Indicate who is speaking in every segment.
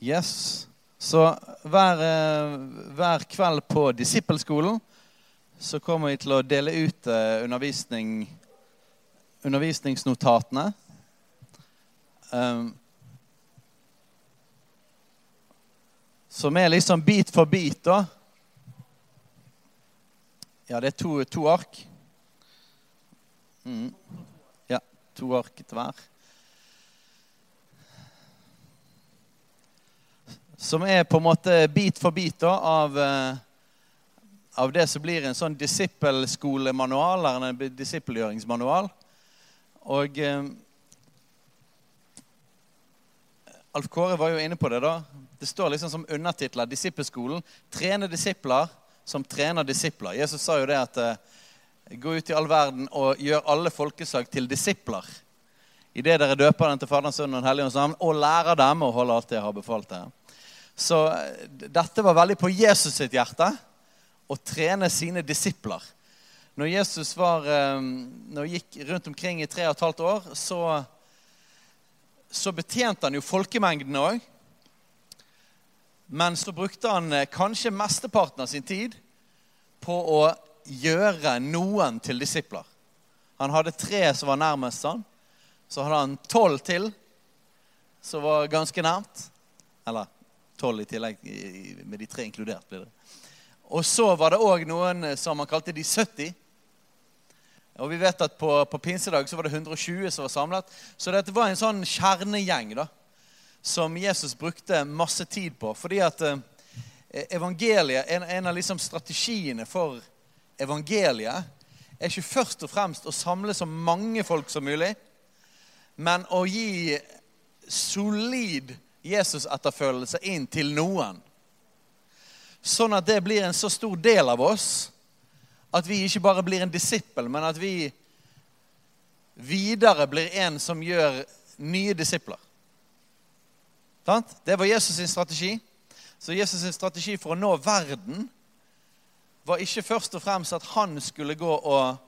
Speaker 1: Yes. Så hver, eh, hver kveld på disippelskolen så kommer vi til å dele ut eh, undervisning, undervisningsnotatene. Um, som er liksom bit for bit, da. Ja, det er to, to ark. Mm. Ja, to ark til hver. Som er på en måte bit for bit da, av, eh, av det som blir en sånn disippelskolemanual, eller en disippelgjøringsmanual. Og eh, Alf Kåre var jo inne på det. da. Det står liksom som undertitler 'Disippelskolen'. Trene disipler som trener disipler. Jesus sa jo det at eh, gå ut i all verden og gjør alle folkeslag til disipler. Idet dere døper den til Faderens, Sønnen og Den hellige ånds navn, og lærer dem å holde alt det jeg har befalt dere. Så eh, dette var veldig på Jesus sitt hjerte å trene sine disipler. Når Jesus var, eh, når gikk rundt omkring i tre og et halvt år, så, så betjente han jo folkemengden òg. Men så brukte han eh, kanskje mesteparten av sin tid på å gjøre noen til disipler. Han hadde tre som var nærmest han. Så hadde han tolv til som var ganske nærmt. Eller Tolv i tillegg, med de tre inkludert. blir det. Og så var det òg noen som man kalte de 70. Og vi vet at på, på, pinsedag så var det 120 som var samlet. Så dette var en sånn kjernegjeng da, som Jesus brukte masse tid på. Fordi at eh, evangeliet, en, en av liksom strategiene for evangeliet er ikke først og fremst å samle så mange folk som mulig, men å gi solid Jesus-etterfølgelse inn til noen. Sånn at det blir en så stor del av oss at vi ikke bare blir en disippel, men at vi videre blir en som gjør nye disipler. Det var Jesus' sin strategi. Så Jesus' sin strategi for å nå verden var ikke først og fremst at han skulle gå og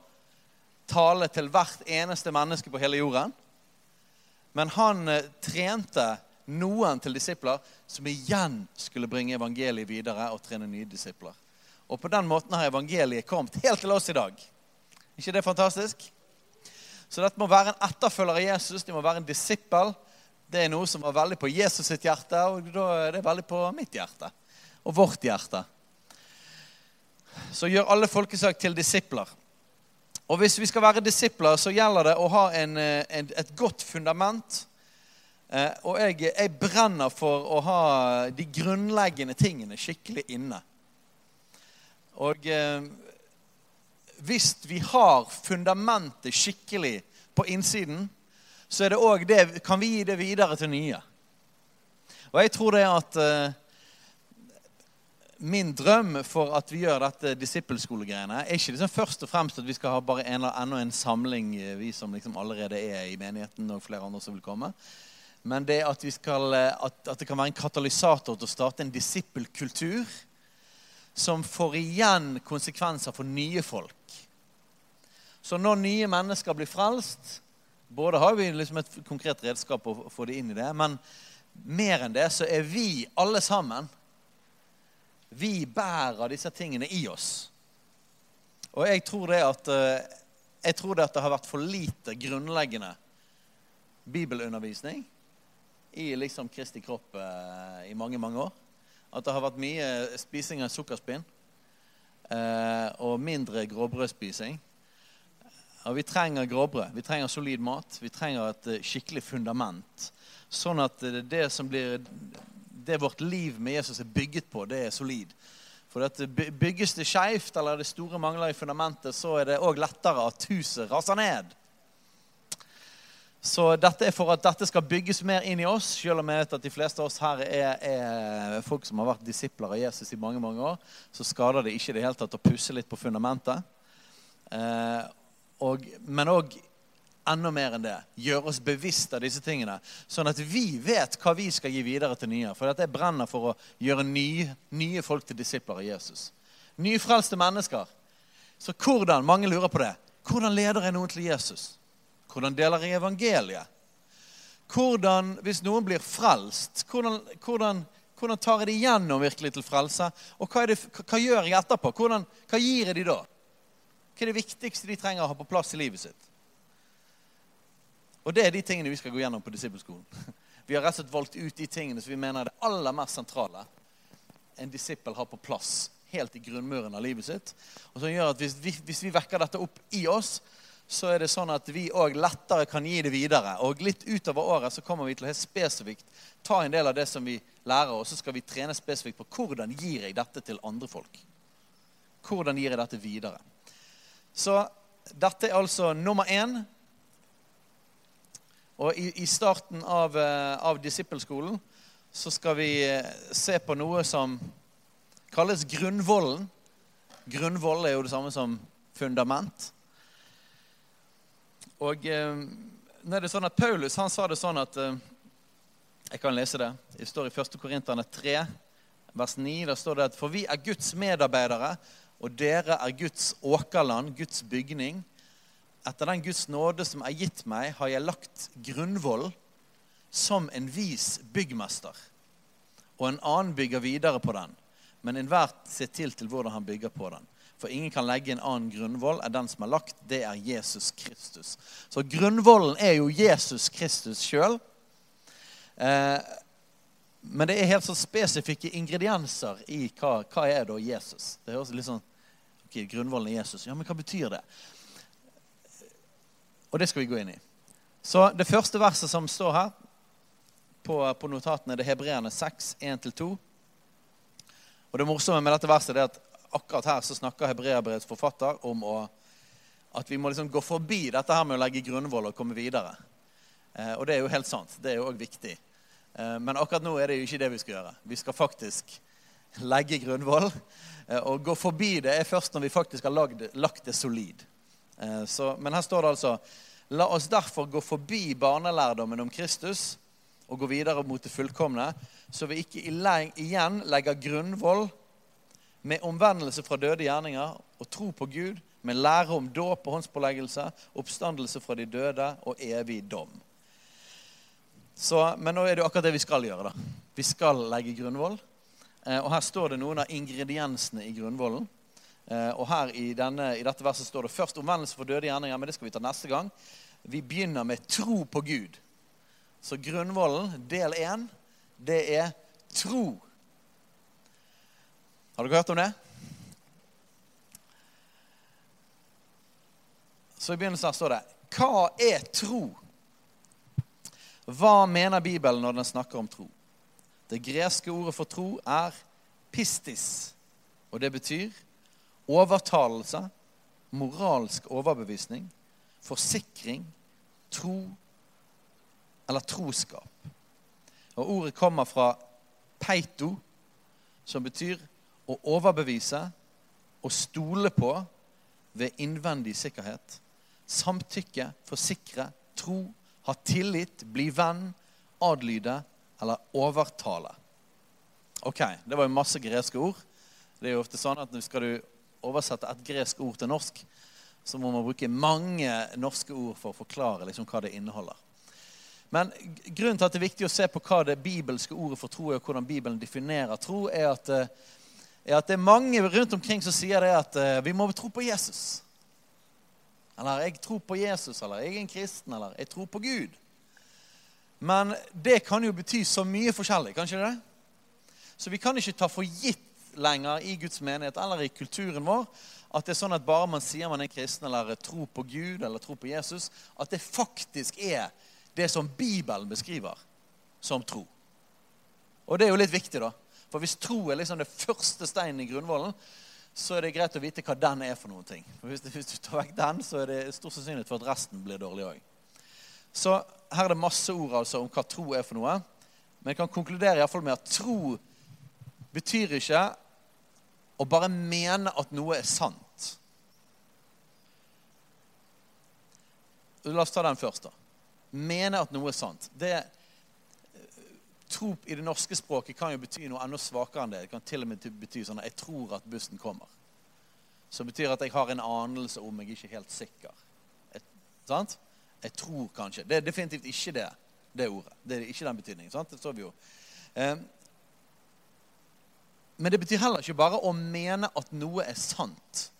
Speaker 1: tale til hvert eneste menneske på hele jorden. Men han eh, trente noen til disipler som igjen skulle bringe evangeliet videre og trene nye disipler. Og på den måten har evangeliet kommet helt til oss i dag. ikke det fantastisk? Så dette må være en etterfølger av Jesus. De må være en disippel. Det er noe som var veldig på Jesus sitt hjerte, og da er det veldig på mitt hjerte. Og vårt hjerte. Så gjør alle folkesak til disipler. Og hvis vi skal være disipler, så gjelder det å ha en, eh, en, et godt fundament og jeg, jeg, brenner for å ha de grunnleggende tingene skikkelig inne. Og eh, hvis vi har fundamentet skikkelig på innsiden, så er det det, kan vi gi det videre til nye. Og jeg tror det at eh, Min drøm for at vi gjør dette disippelskolegreiene, er ikke liksom først og fremst at vi skal ha bare en, enda en samling, eh, vi som liksom allerede er i menigheten, og flere andre som vil komme men det at, skal, eh, at, at, det kan være en katalysator til å starte en disippelkultur som får igjen konsekvenser for nye folk. Så når nye mennesker blir frelst Både har vi liksom et konkret redskap å få det inn i det, men mer enn det så er vi alle sammen Vi bærer disse tingene i oss. Og jeg tror det at, eh, jeg tror det, at det har vært for lite grunnleggende bibelundervisning i liksom Kristi kropp eh, i mange, mange år. At det har vært mye spising av sukkerspinn eh, og mindre gråbrødspising. Og vi trenger gråbrød. Vi trenger solid mat. Vi trenger et eh, skikkelig fundament. Sånn at det som blir det vårt liv med Jesus er bygget på, det er solid. For at Bygges det skeivt eller det store mangler i fundamentet, så er det òg lettere at huset raser ned. Så dette er for at dette skal bygges mer inn i oss, selv om jeg vet at de fleste av oss her er, er, folk som har vært disipler av Jesus i mange mange år. Så skader det ikke det hele tatt å pusse litt på fundamentet. Eh, og, men òg enda mer enn det. Gjøre oss bevisst av disse tingene. Sånn at vi vet hva vi skal gi videre til nye. For dette brenner for å gjøre nye, nye folk til disipler av Jesus. Nyfrelste mennesker. Så hvordan, mange lurer på det, hvordan leder jeg noen til Jesus? Hvordan deler jeg evangeliet? hvordan, hvis noen blir frelst, hvordan, hvordan, hvordan tar jeg det igjennom virkelig til frelse? Og hva, det, hva, gjør jeg etterpå? Hva gir jeg de da? Hva er det viktigste de trenger å ha på plass i livet sitt? Og det er de tingene vi skal gå gjennom på disippelskolen. Vi har rett og slett valgt ut de tingene som vi mener er det aller mest sentrale en disippel har på plass helt i grunnmuren av livet sitt. Og som gjør at hvis vi, hvis vi vekker dette opp i oss, så er det sånn at vi òg lettere kan gi det videre. Og litt utover året så kommer vi til å helt spesifikt ta en del av det som vi lærer, og så skal vi trene spesifikt på hvordan gir jeg dette til andre folk. Hvordan gir jeg dette videre? Så dette er altså nummer én. Og i, i starten av, eh, av disippelskolen så skal vi eh, se på noe som kalles grunnvollen. Grunnvoll er jo det samme som fundament. Og eh, nå er det sånn at Paulus han sa det sånn at eh, Jeg kan lese det. Det står i 1. Korinterne 3, vers 9. Der står det at For vi er Guds medarbeidere, og dere er Guds åkerland, Guds bygning. Etter den Guds nåde som er gitt meg, har jeg lagt grunnvoll som en vis byggmester. Og en annen bygger videre på den. Men enhver ser til til hvordan han bygger på den. For ingen kan legge en annen grunnvoll enn den som er lagt. Det er Jesus Kristus. Så grunnvollen er jo Jesus Kristus sjøl. Eh, men det er helt så spesifikke ingredienser i hva, hva er da Jesus. Det høres litt sånn ok, Grunnvollen er Jesus. Ja, men hva betyr det? Og det skal vi gå inn i. Så det første verset som står her på, på notatene, det er Hebreerne 6, 1-2. Og det morsomme med dette verset er at akkurat her så snakker hebreerbrevets forfatter om å, at vi må liksom gå forbi dette her med å legge grunnvoll og komme videre. Eh, og det er jo helt sant. Det er jo òg viktig. Eh, men akkurat nå er det jo ikke det vi skal gjøre. Vi skal faktisk legge grunnvoll. Eh, og gå forbi det er først når vi faktisk har lagd, lagt det solid. Eh, så, men her står det altså La oss derfor gå forbi barnelærdommen om Kristus og gå videre mot det fullkomne, så vi ikke igjen legger grunnvoll med omvendelse fra døde gjerninger og tro på Gud, med lære om dåp og håndspåleggelse, oppstandelse fra de døde og evig dom. Så, men nå er det jo akkurat det vi skal gjøre. da. Vi skal legge grunnvoll. Eh, og her står det noen av ingrediensene i grunnvollen. Eh, og her i, denne, i, dette verset står det først omvendelse for døde gjerninger, men det skal vi ta neste gang. Vi begynner med tro på Gud. Så grunnvollen, del én, det er tro har dere hørt om det? Så i begynnelsen her står det Hva er tro? Hva mener Bibelen når den snakker om tro? Det greske ordet for tro er pistis. Og det betyr overtalelse, moralsk overbevisning, forsikring, tro eller troskap. Og Ordet kommer fra peito, som betyr å overbevise og stole på ved innvendig sikkerhet. Samtykke, forsikre, tro, ha tillit, bli venn, adlyde eller overtale. Ok, Det var jo masse greske ord. Det er jo ofte sånn at Skal du oversette et gresk ord til norsk, så må man bruke mange norske ord for å forklare liksom hva det inneholder. Men grunnen til at det er viktig å se på hva det bibelske ordet for tro er, og hvordan Bibelen definerer tro, er at eh, er at det er mange rundt omkring som sier det at uh, vi må tro på Jesus. Eller 'jeg tror på Jesus', eller 'jeg er en kristen', eller 'jeg tror på Gud'. Men det kan jo bety så mye forskjellig, kan ikke det? Så vi kan ikke ta for gitt lenger i Guds menighet eller i kulturen vår at det er sånn at bare man sier man er kristen eller tror på Gud eller tror på Jesus, at det faktisk er det som Bibelen beskriver som tro. Og det er jo litt viktig, da. For hvis tro er liksom det første steinen i grunnvollen, så er det greit å vite hva den er for noen ting. For hvis, hvis, du tar vekk den, så er det stor sannsynlighet for at resten blir dårlig òg. Så her er det masse ord altså om hva tro er for noe. Men jeg kan konkludere i fall med at tro betyr ikke å bare mene at noe er sant. La oss ta den først, da. Mene at noe er sant. Det er tro i det norske språket kan jo bety noe enda svakere enn det. Det kan til og med bety sånn at 'jeg tror at bussen kommer'. Som betyr at jeg har en anelse om jeg ikke er helt sikker. Jeg, sant? Jeg tror kanskje. Det er definitivt ikke det. det ordet. Det er ikke den betydningen. sant? Det står vi jo. Eh, men det betyr heller ikke bare å mene at noe er sant.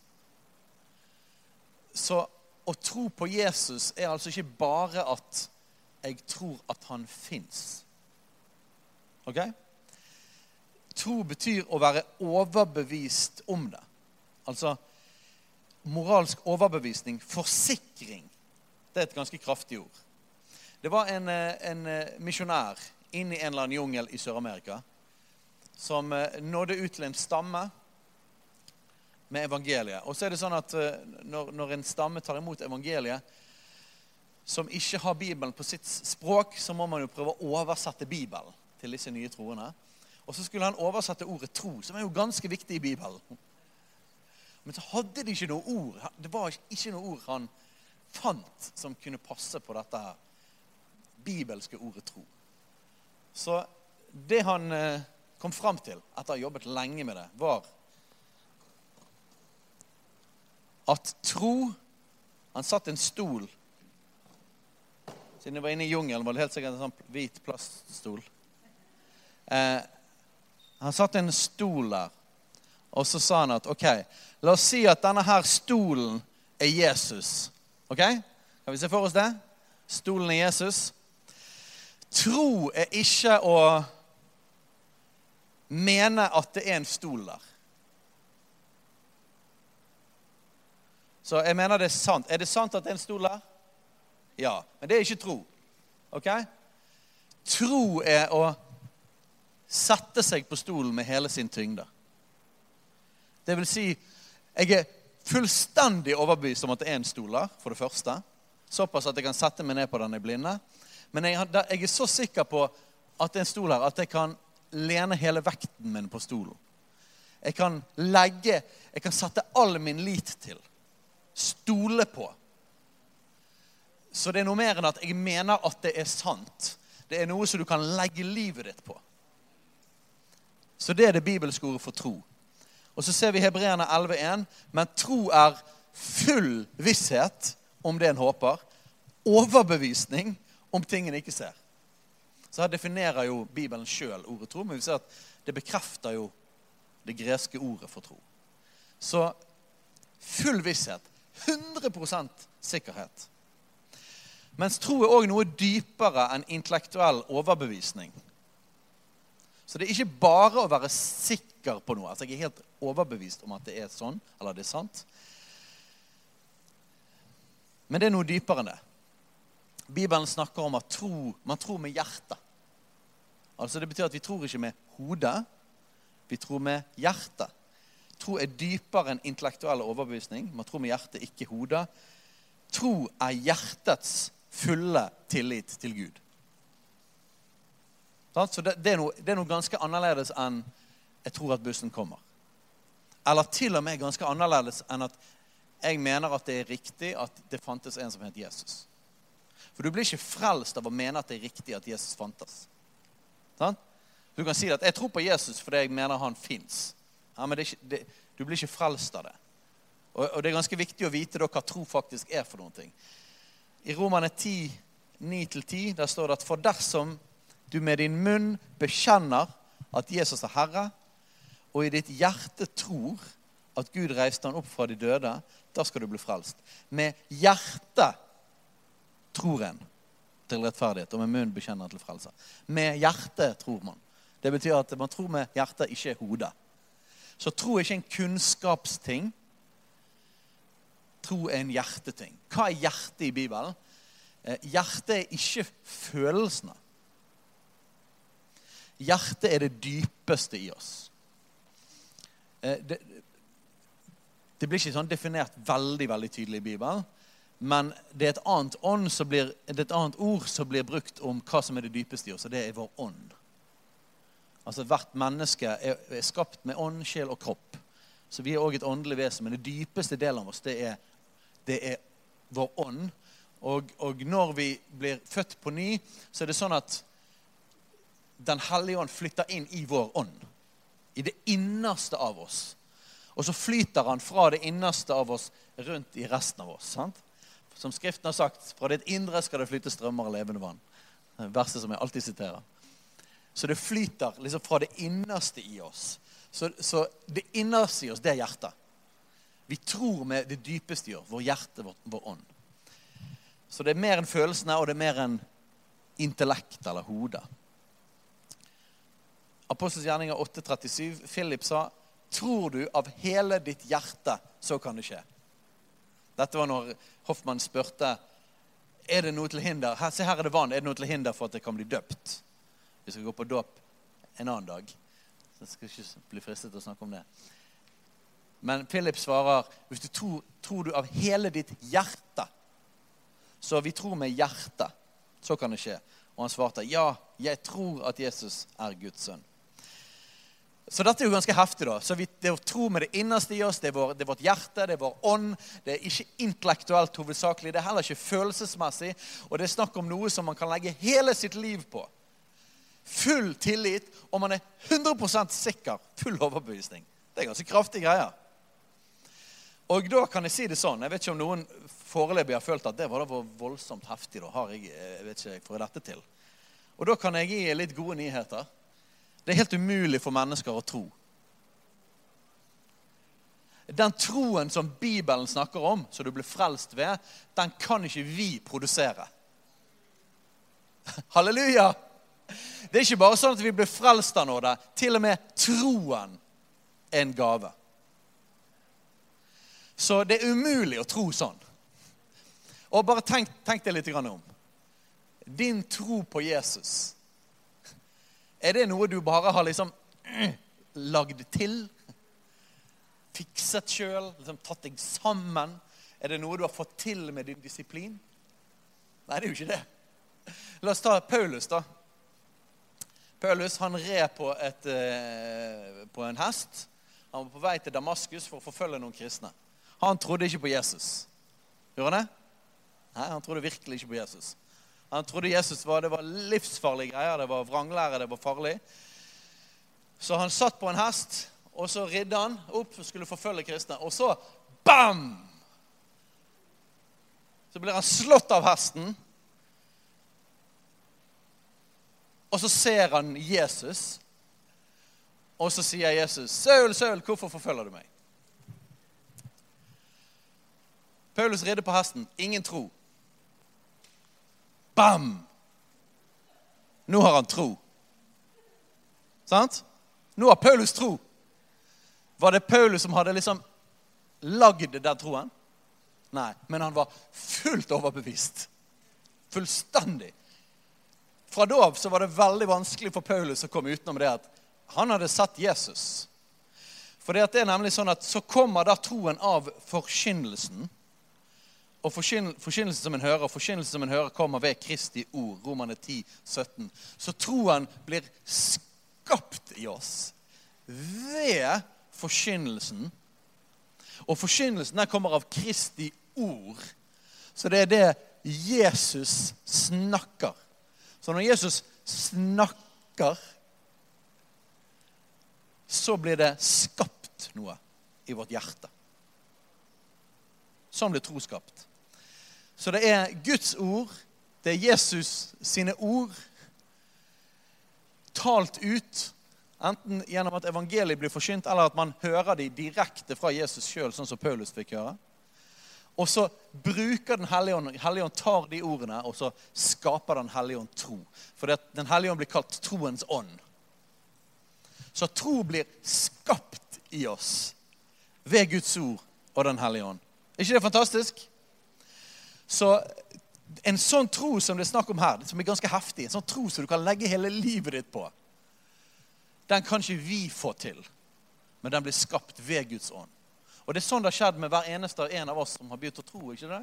Speaker 1: Så å tro på Jesus er altså ikke bare at jeg tror at han fins. Ok? Tro betyr å være overbevist om det. Altså moralsk overbevisning. Forsikring. Det er et ganske kraftig ord. Det var en, eh, en eh, misjonær inn i en eller annen jungel i Sør-Amerika som eh, nådde ut til en stamme med evangeliet. Og så er det sånn at når, når en stamme tar imot evangeliet, som ikke har Bibelen på sitt språk, så må man jo prøve å oversette Bibelen til disse nye troende. Og så skulle han oversette ordet tro, som er jo ganske viktig i Bibelen. Men så hadde de ikke noe ord. Det var ikke noe ord han fant som kunne passe på dette bibelske ordet tro. Så det han eh, kom fram til etter å ha jobbet lenge med det, var at tro Han satt en stol Siden jeg var inne i jungelen, var det helt sikkert en sånn hvit plaststol. Eh, han satt en stol der, og så sa han at OK, la oss si at denne her stolen er Jesus. Ok? Kan vi se for oss det? Stolen er Jesus. Tro er ikke å mene at det er en stol der. Så jeg mener det er sant. Er det sant at det er en stol der? Ja. Men det er ikke tro. Ok? Tro er å sette seg på stolen med hele sin tyngde. Det vil si, jeg er fullstendig overbevist om at det er en stol der, for det første. Såpass at jeg kan sette meg ned på den i blinde. Men jeg, er så sikker på at det er en stol her, at jeg kan lene hele vekten min på stolen. Jeg kan legge Jeg kan sette all min lit til. Stole på. Så det er noe mer enn at jeg mener at det er sant. Det er noe som du kan legge livet ditt på. Så det er det bibelske ordet for tro. Og så ser vi Hebreerne 11,1. Men tro er full visshet om det en håper. Overbevisning om ting en ikke ser. Så her definerer jo Bibelen sjøl ordet tro, men vi ser at det bekrefter jo det greske ordet for tro. Så full visshet. 100% sikkerhet. Mens tro er òg noe dypere enn intellektuell overbevisning. Så det er ikke bare å være sikker på noe. Altså Jeg er helt overbevist om at det er sånn, eller det er sant. Men det er noe dypere enn det. Bibelen snakker om at tro, man tror med hjertet. Altså Det betyr at vi tror ikke med hodet, vi tror med hjertet. Tro er dypere enn intellektuell overbevisning. Man tror med hjertet, ikke hodet. Tro er hjertets fulle tillit til Gud. Så det, det, er noe, det, er noe, ganske annerledes enn 'jeg tror at bussen kommer'. Eller til og med ganske annerledes enn at jeg mener at det er riktig at det fantes en som het Jesus. For du blir ikke frelst av å mene at det er riktig at Jesus fantes. Sånn? Du kan si at 'jeg tror på Jesus fordi jeg mener han fins'. Ja, du blir ikke frelst av det. Og, og, det er ganske viktig å vite da, hva tro faktisk er for noen ting. I Romane 10, 9-10 der står det at for dersom du med din munn bekjenner at Jesus er Herre, og i ditt hjerte tror at Gud reiste han opp fra de døde, da skal du bli frelst. Med hjertet tror en til rettferdighet, og med munn bekjenner en til frelse. Med hjertet tror man. Det betyr at man tror med hjertet, ikke hodet. Så tro er ikke en kunnskapsting. Tro er en hjerteting. Hva er hjertet i Bibelen? Eh, hjertet er ikke følelsene. Hjertet er det dypeste i oss. Eh, det, det blir ikke sånn definert veldig veldig tydelig i Bibelen. Men det er, blir, det er et annet ord som blir brukt om hva som er det dypeste i oss, og det er vår ånd. Altså Hvert menneske er, er skapt med ånd, sjel og kropp. Så vi er òg et åndelig vesen. Men det dypeste delen av oss, det er, det er vår ånd. Og, og, når vi blir født på ny, så er det sånn at den hellige ånd flytter inn i vår ånd. I det innerste av oss. Og så flyter han fra det innerste av oss rundt i resten av oss. sant? Som Skriften har sagt, fra ditt indre skal det flyte strømmer av levende vann. Verset som jeg alltid siterer. Så det flyter liksom fra det innerste i oss. Så, så det innerste i oss, det er hjertet. Vi tror med det dypeste i oss, vår hjerte, vår, vår ånd. Så det er mer enn følelsene, og det er mer enn intellekt eller hode. Apostels gjerninger 8,37. Philip sa, 'Tror du av hele ditt hjerte, så kan det skje'. Dette var når Hoffmann spurte er det noe til hinder her, Se, her er det vann. Er det noe til hinder for at jeg kan bli døpt? Vi skal gå på dåp en annen dag. Så jeg skal ikke bli fristet til å snakke om det. Men Philip svarer hvis du tror, tror du av hele ditt hjerte Så vi tror med hjertet. Så kan det skje. Og han svarte ja, jeg tror at Jesus er Guds sønn. Så dette er jo ganske heftig. da. Så vi, Det er å tro med det innerste i oss, det er, vår, det er, vårt hjerte, det er vår ånd. Det er ikke intellektuelt hovedsakelig, det er heller ikke følelsesmessig. Og det er snakk om noe som man kan legge hele sitt liv på. Full tillit, og man er 100% sikker. Full overbevisning. Det er ganske kraftige greier. Og da kan jeg si det sånn Jeg vet ikke om noen foreløpig har følt at det var da voldsomt heftig. da har jeg, jeg vet ikke, jeg får dette til. Og da kan jeg gi litt gode nyheter. Det er helt umulig for mennesker å tro. Den troen som Bibelen snakker om, som du blir frelst ved, den kan ikke vi produsere. Halleluja! Det er ikke bare sånn at vi blir frelst av nåde. Til og med troen er en gave. Så det er umulig å tro sånn. Og bare tenk, tenk deg litt om. Din tro på Jesus er det noe du bare har liksom mm, lagd til? Fikset sjøl? Liksom tatt deg sammen? Er det noe du har fått til med din disiplin? Nei, det er jo ikke det. La oss ta Paulus, da. Paulus han red på, et, eh, på en hest. Han var på vei til Damaskus for å forfølge noen kristne. Han trodde ikke på Jesus. Gjorde han det? Nei, han trodde virkelig ikke på Jesus. Han trodde Jesus var, det var livsfarlige greier, det var vranglære, det var farlig. Så han satt på en hest, og så ridde han opp og skulle forfølge kristne. Og så bam! Så blir han slått av hesten. Og så ser han Jesus. Og så sier Jesus, 'Saul, Saul, hvorfor forfølger du meg?' Paulus ridder på hesten. Ingen tro. Bam! Nå har han tro. Sant? Nå har Paulus tro. Var det Paulus som hadde liksom lagd den troen? Nei, men han var fullt overbevist. Fullstendig. Fra da av så var det veldig vanskelig for Paulus å komme utenom det at han hadde sett Jesus. For det er nemlig sånn at så kommer da troen av forkynnelsen og forkynnelsen som en hører, forkynnelse som en hører, kommer ved Kristi ord. Romane 10, 17. Så troen blir skapt i oss ved forkynnelsen. Og forkynnelsen der kommer av Kristi ord. Så det er det Jesus snakker. Så når Jesus snakker, så blir det skapt noe i vårt hjerte. Sånn blir tro skapt. Så det er Guds ord, det er Jesus sine ord, talt ut. Enten gjennom at evangeliet blir forkynt, eller at man hører de direkte fra Jesus sjøl, sånn som Paulus fikk høre. Og så bruker Den hellige ånd Hellige ånd tar de ordene, og så skaper Den hellige ånd tro. For Den hellige ånd blir kalt troens ånd. Så tro blir skapt i oss ved Guds ord og Den hellige ånd. Er ikke det fantastisk? Så en sånn tro som det er snakk om her, som er ganske heftig, en sånn tro som du kan legge hele livet ditt på, den kan ikke vi få til. Men den blir skapt ved Guds ånd. Og det er sånn det har skjedd med hver eneste en av oss som har begynt å tro. ikke det?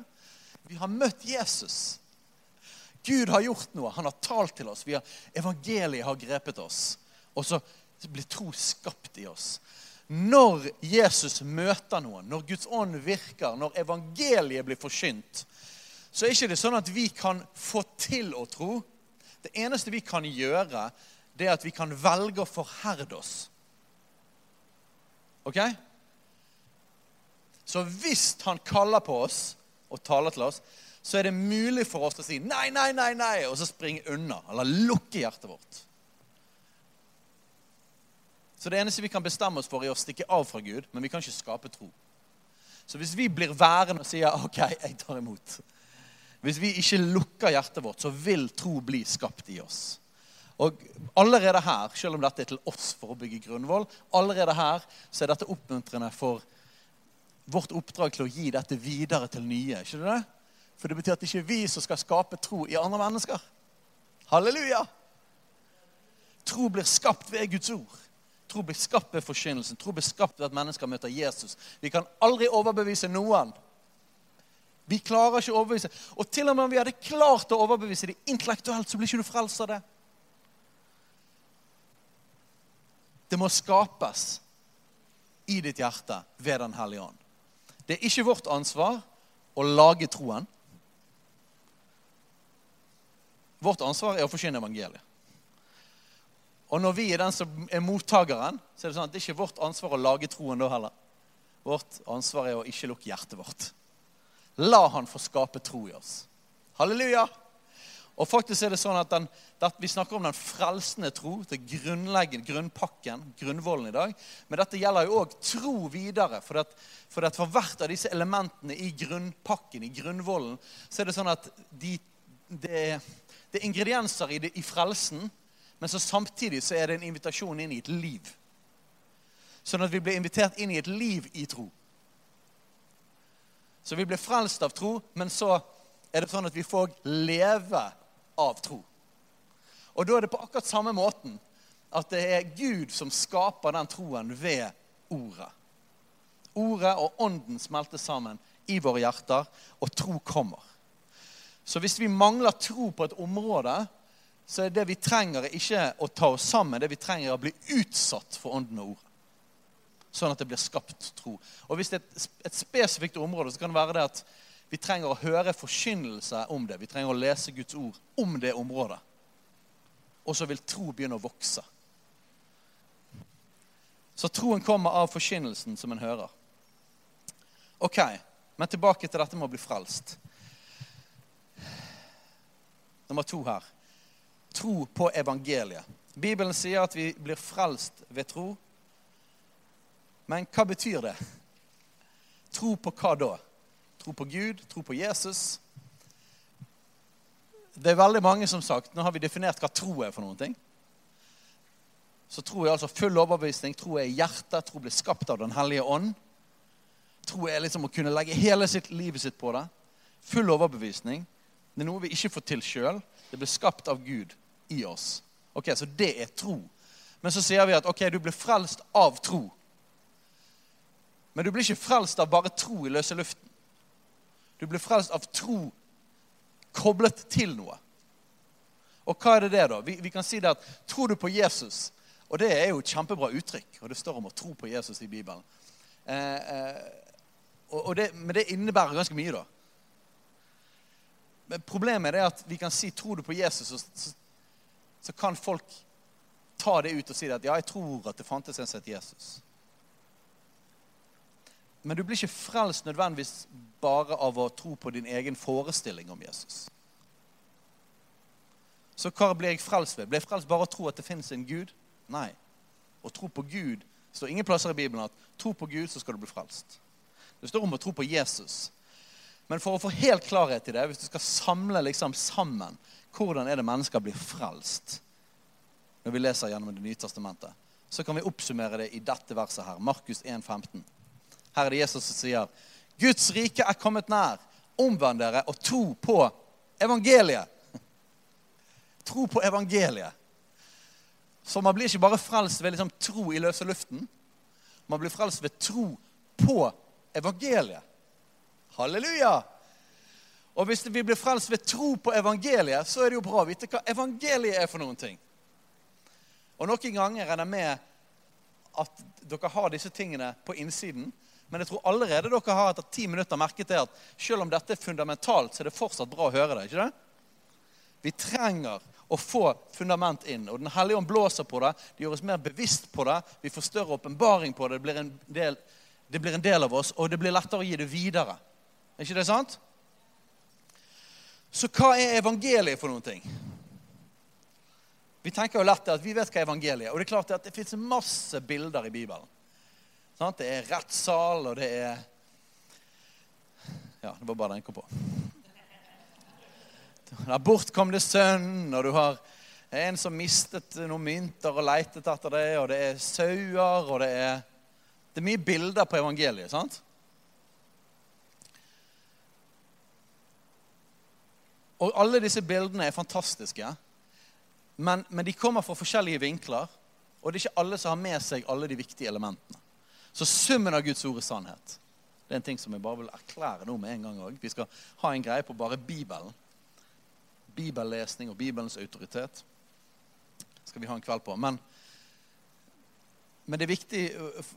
Speaker 1: Vi har møtt Jesus. Gud har gjort noe. Han har talt til oss. Har, evangeliet har grepet oss. Og så blir tro skapt i oss. Når Jesus møter noen, når Guds ånd virker, når evangeliet blir forkynt, så er ikke det sånn at vi kan få til å tro. Det eneste vi kan gjøre, det er at vi kan velge å forherde oss. Ok? Så hvis han kaller på oss og taler til oss, så er det mulig for oss å si nei, nei, nei, nei, og så springe unna. Eller lukke hjertet vårt. Så det eneste vi kan bestemme oss for, er å stikke av fra Gud, men vi kan ikke skape tro. Så hvis vi blir værende og sier OK, jeg tar imot Hvis vi ikke lukker hjertet vårt, så vil tro bli skapt i oss. Og allerede her, selv om dette er til oss for å bygge grunnvoll, allerede her så er dette oppmuntrende for vårt oppdrag til å gi dette videre til nye. ikke det? For det betyr at det ikke er vi som skal skape tro i andre mennesker. Halleluja! Tro blir skapt ved Guds ord. Tro blir skapt ved forkynnelsen. Tro blir skapt ved at mennesker møter Jesus. Vi kan aldri overbevise noen. Vi klarer ikke å overbevise. Og til og med om vi hadde klart å overbevise dem intellektuelt, så blir ikke du frelst av det. Det må skapes i ditt hjerte ved Den hellige ånd. Det er ikke vårt ansvar å lage troen. Vårt ansvar er å forsyne evangeliet. Og når vi er den som er mottakeren, så er det sånn at det er ikke vårt ansvar å lage troen da heller. Vårt ansvar er å ikke lukke hjertet vårt. La han få skape tro i oss. Halleluja! Og faktisk er det sånn at, den, at Vi snakker om den frelsende tro, det grunnleggende, grunnpakken, grunnvollen i dag. Men dette gjelder jo òg tro videre. For, at, for, at for hvert av disse elementene i grunnpakken, i grunnvollen, så er det sånn at de, det, det er ingredienser i, det, i frelsen men så samtidig så er det en invitasjon inn i et liv. Sånn at vi blir invitert inn i et liv i tro. Så vi blir frelst av tro, men så er det sånn at vi får leve av tro. Og da er det på akkurat samme måten at det er Gud som skaper den troen ved ordet. Ordet og ånden smelter sammen i våre hjerter, og tro kommer. Så hvis vi mangler tro på et område, så er det vi trenger, ikke å ta oss sammen. Det vi trenger, er å bli utsatt for ånden og ordet. Sånn at det blir skapt tro. Og Hvis det er et, et spesifikt område, så kan det være det at vi trenger å høre forkynnelse om det. Vi trenger å lese Guds ord om det området. Og så vil tro begynne å vokse. Så troen kommer av forkynnelsen som en hører. Ok, men tilbake til dette med å bli frelst. Nummer to her tro på evangeliet. Bibelen sier at vi blir frelst ved tro. Men hva betyr det? Tro på hva da? Tro på Gud? Tro på Jesus? Det er veldig mange som sagt, Nå har vi definert hva tro er for noen ting. Så tro er altså full overbevisning. Tro er hjertet. Tro blir skapt av Den hellige ånd. Tro er liksom å kunne legge hele sitt, livet sitt på det. Full overbevisning. Det er noe vi ikke får til sjøl. Det blir skapt av Gud i oss. Ok, Så det er tro. Men så sier vi at ok, du blir frelst av tro. Men du blir ikke frelst av bare tro i løse luften. Du blir frelst av tro koblet til noe. Og hva er det det, da? Vi, vi kan si det at tror du på Jesus Og det er jo et kjempebra uttrykk, og det står om å tro på Jesus i Bibelen. Eh, eh, og, og det, men det innebærer ganske mye, da. Men Problemet er at vi kan si tror du på Jesus, så, så så kan folk ta det ut og si det at ja, jeg tror at det fantes en som het Jesus. Men du blir ikke frelst nødvendigvis bare av å tro på din egen forestilling om Jesus. Så hva blir jeg frelst ved? Blir jeg frelst bare å tro at det fins en Gud? Nei. Å tro på Gud det står ingen plasser i Bibelen at tro på Gud, så skal du bli frelst. Det står om å tro på Jesus. Men for å få helt klarhet i det, hvis du skal samle liksom sammen hvordan er det mennesker blir frelst når vi leser gjennom Det nye testamentet, så kan vi oppsummere det i dette verset her. Markus 1, 15. Her er det Jesus som sier Guds rike er kommet nær. Omvend dere og tro på evangeliet. Tro på evangeliet. Så man blir ikke bare frelst ved liksom tro i løse luften. Man blir frelst ved tro på evangeliet. Halleluja! Og hvis vi blir frelst ved tro på evangeliet, så er det jo bra å vite hva evangeliet er for noen ting. Og noen ganger er det med at dere har disse tingene på innsiden. Men jeg tror allerede dere har etter ti minutter merket det at selv om dette er fundamentalt, så er det fortsatt bra å høre det. ikke det? Vi trenger å få fundament inn. Og Den hellige ånd blåser på det. Det gjør oss mer bevisst på det. Vi får større åpenbaring på det. Det blir, del, det blir, en del, av oss, og det blir lettere å gi det videre. Er ikke det sant? Så hva er evangeliet for noen ting? Vi tenker jo lett at vi vet hva evangeliet er. Og det er klart at det fins masse bilder i Bibelen. Det er rettssal, og det er Ja, det var bare den jeg kom på. bort kom det sønn, og du har en som mistet noen mynter og leitet etter det, og det er sauer, og det er Det er mye bilder på evangeliet, sant? Og alle disse bildene er fantastiske. Men, men, de kommer fra forskjellige vinkler, og det er ikke alle som har med seg alle de viktige elementene. Så summen av Guds ord er sannhet. Det er en ting som jeg bare vil erklære nå med en gang òg. Vi skal ha en greie på bare Bibelen. Bibellesning og Bibelens autoritet skal vi ha en kveld på. Men, men det er viktig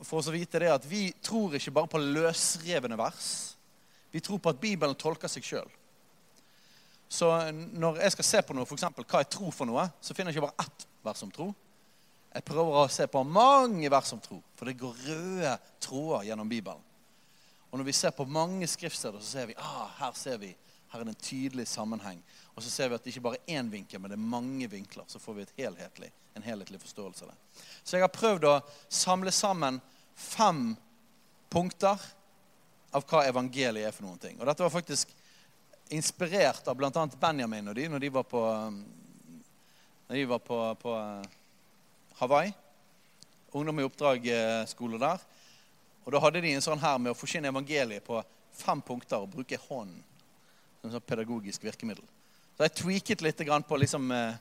Speaker 1: for oss å vite det at vi tror ikke bare på løsrevne vers. Vi tror på at Bibelen tolker seg sjøl. Så når jeg skal se på noe, f.eks. hva jeg tror for noe, så finner jeg ikke bare ett vers om tro. Jeg prøver å se på mange vers om tro, for det går røde tråder gjennom Bibelen. Og når vi ser på mange skriftsteder, så ser vi ah, her ser vi, her er det en tydelig sammenheng. Og så ser vi at det ikke bare er én vinkel, men det er mange vinkler. Så får vi helhetlig, en helhetlig forståelse av det. Så jeg har prøvd å samle sammen fem punkter av hva evangeliet er for noen ting. Og dette var faktisk inspirert av bl.a. Benjamin og de når de var på, når de var på, på Hawaii. Ungdom i oppdrag-skole der. Og da hadde de en sånn her med å forsyne evangeliet på fem punkter og bruke hånden som sånn pedagogisk virkemiddel. Så jeg tweaket litt på liksom, eh,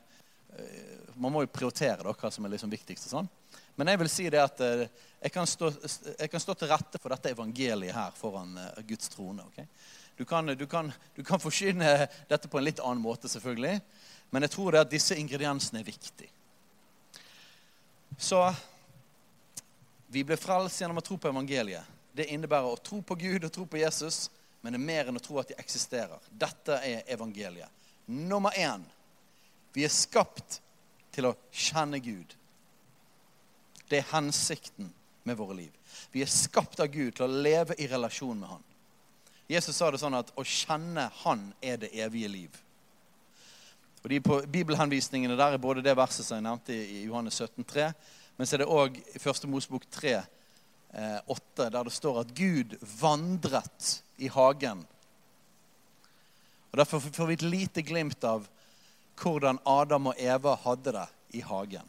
Speaker 1: eh, Man må jo prioritere hva som er liksom viktigst. sånn. Men jeg vil si det at jeg kan, stå, jeg kan stå til rette for dette evangeliet her foran Guds trone. Okay? Du kan, du, kan, kan forsyne dette på en litt annen måte, selvfølgelig. Men jeg tror det at disse ingrediensene er viktige. Så vi ble frelst gjennom å tro på evangeliet. Det innebærer å tro på Gud og tro på Jesus, men det er mer enn å tro at de eksisterer. Dette er evangeliet. Nummer én vi er skapt til å kjenne Gud. Det er hensikten med våre liv. Vi er skapt av Gud til å leve i relasjon med Han. Jesus sa det sånn at å kjenne Han er det evige liv. Og de på Bibelhenvisningene der er både det verset som jeg nevnte i Johannes 17, 3, men så er det òg i Første Mosebok 3, 8, der det står at Gud vandret i hagen. Og Derfor får vi et lite glimt av hvordan Adam og Eva hadde det i hagen.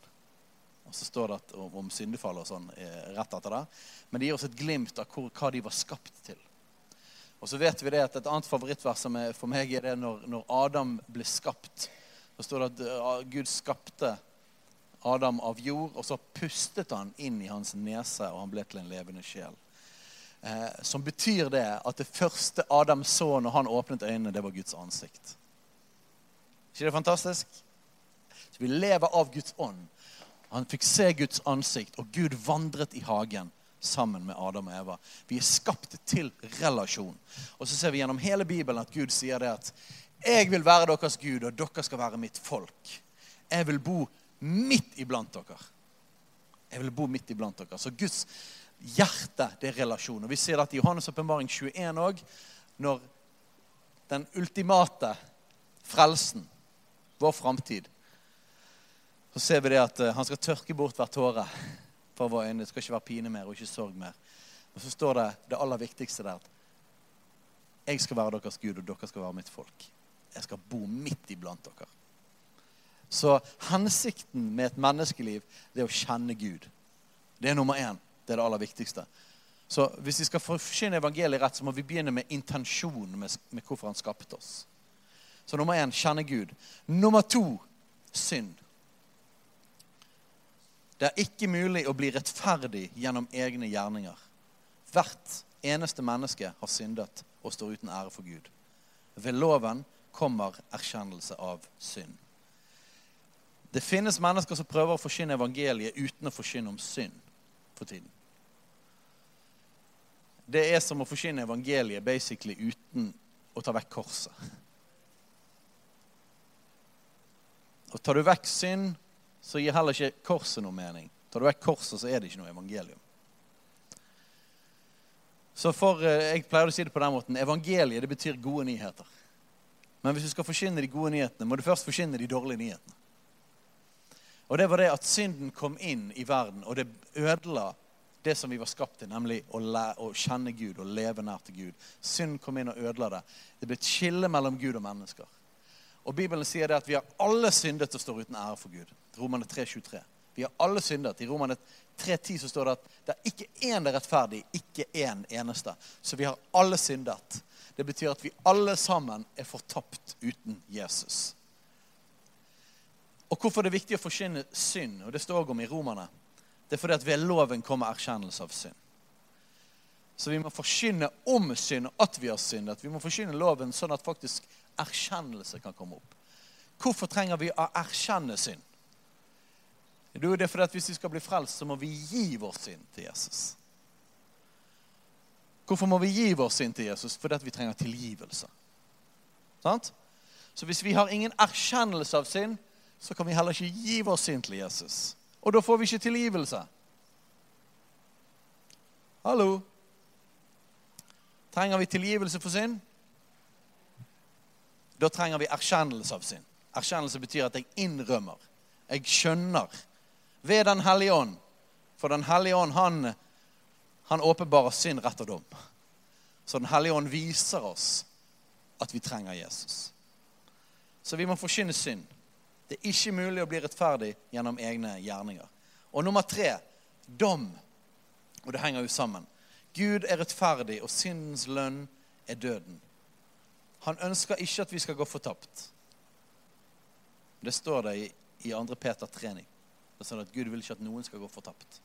Speaker 1: Og så står det om syndefall og sånn eh, rett etter det. Men det gir oss et glimt av hva de var skapt til. Og så vet vi det at Et annet favorittvers for meg er det når, når Adam ble skapt. Da står det at uh, Gud skapte Adam av jord, og så pustet han inn i hans nese, og han ble til en levende sjel. Eh, som betyr det at det første Adam så når han åpnet øynene, det var Guds ansikt. ikke det fantastisk? Så Vi lever av Guds ånd. Han fikk se Guds ansikt, og Gud vandret i hagen sammen med Adam og Eva. Vi er skapt til relasjon. Og så ser vi gjennom hele Bibelen at Gud sier det at jeg vil være deres Gud, og dere skal være mitt folk. Jeg vil bo midt iblant dere. Jeg vil bo midt iblant dere. Så Guds hjerte, det er relasjon. Og Vi ser dette i Johannes' åpenbaring 21 òg, når den ultimate frelsen, vår framtid, så ser vi det at eh, han skal tørke bort hver tåre for våre øyne. Det skal ikke være pine mer og ikke sorg mer. Og så står det det aller viktigste der. Jeg skal være deres Gud, og dere skal være mitt folk. Jeg skal bo midt iblant dere. Så hensikten med et menneskeliv det er å kjenne Gud. Det er nummer én. Det er det aller viktigste. Så hvis vi skal forsyne evangeliet rett, så må vi begynne med intensjonen med, med hvorfor han skapte oss. Så nummer én kjenne Gud. Nummer to synd. Det er ikke mulig å bli rettferdig gjennom egne gjerninger. Hvert eneste menneske har syndet og står uten ære for Gud. Ved loven kommer erkjennelse av synd. Det finnes mennesker som prøver å forkynne evangeliet uten å forkynne om synd for tiden. Det er som å forkynne evangeliet basically uten å ta vekk korset. Og Tar du vekk synd, så gir heller ikke korset noe mening. Tar du vekk korset, så er det ikke noe evangelium. Så for, eh, Jeg pleier å si det på den måten evangeliet det betyr gode nyheter. Men hvis du skal forkynne de gode nyhetene, må du først forkynne de dårlige nyhetene. Og det var det at synden kom inn i verden, og det ødela det som vi var skapt til, nemlig å, å kjenne Gud og leve nær til Gud. Synd kom inn og ødela det. Det ble et skille mellom Gud og mennesker. Og Bibelen sier det at vi har alle syndet og står uten ære for Gud. Romane 3,23. Vi har alle syndet. I Romane 3,10 så står det at det er ikke én er rettferdig, ikke én eneste. Så vi har alle syndet. Det betyr at vi alle sammen er fortapt uten Jesus. Og hvorfor det er viktig å forkynne synd, og det står også om i Romerne, det er fordi at ved loven kommer erkjennelse av synd. Så vi må forkynne om synd, at vi har syndet. Vi må forkynne loven sånn at faktisk erkjennelse kan komme opp. Hvorfor trenger vi å erkjenne synd? Det er fordi at Hvis vi skal bli frelst, så må vi gi vår synd til Jesus. Hvorfor må vi gi vår synd til Jesus? Fordi at vi trenger tilgivelse. Sant? Så hvis vi har ingen erkjennelse av synd, så kan vi heller ikke gi vår synd til Jesus. Og da får vi ikke tilgivelse. Hallo? Trenger vi tilgivelse for synd? Da trenger vi erkjennelse av synd. Erkjennelse betyr at jeg innrømmer. Jeg skjønner. Ved Den hellige ånd. For Den hellige ånd, han, han åpenbarer synd, rett og dom. Så Den hellige ånd viser oss at vi trenger Jesus. Så vi må forkynne synd. Det er ikke mulig å bli rettferdig gjennom egne gjerninger. Og nummer tre dom. Og det henger jo sammen. Gud er rettferdig, og syndens lønn er døden. Han ønsker ikke at vi skal gå fortapt. Det står det i, i 2. Peter 3,9. Det står at Gud vil ikke at noen skal gå fortapt.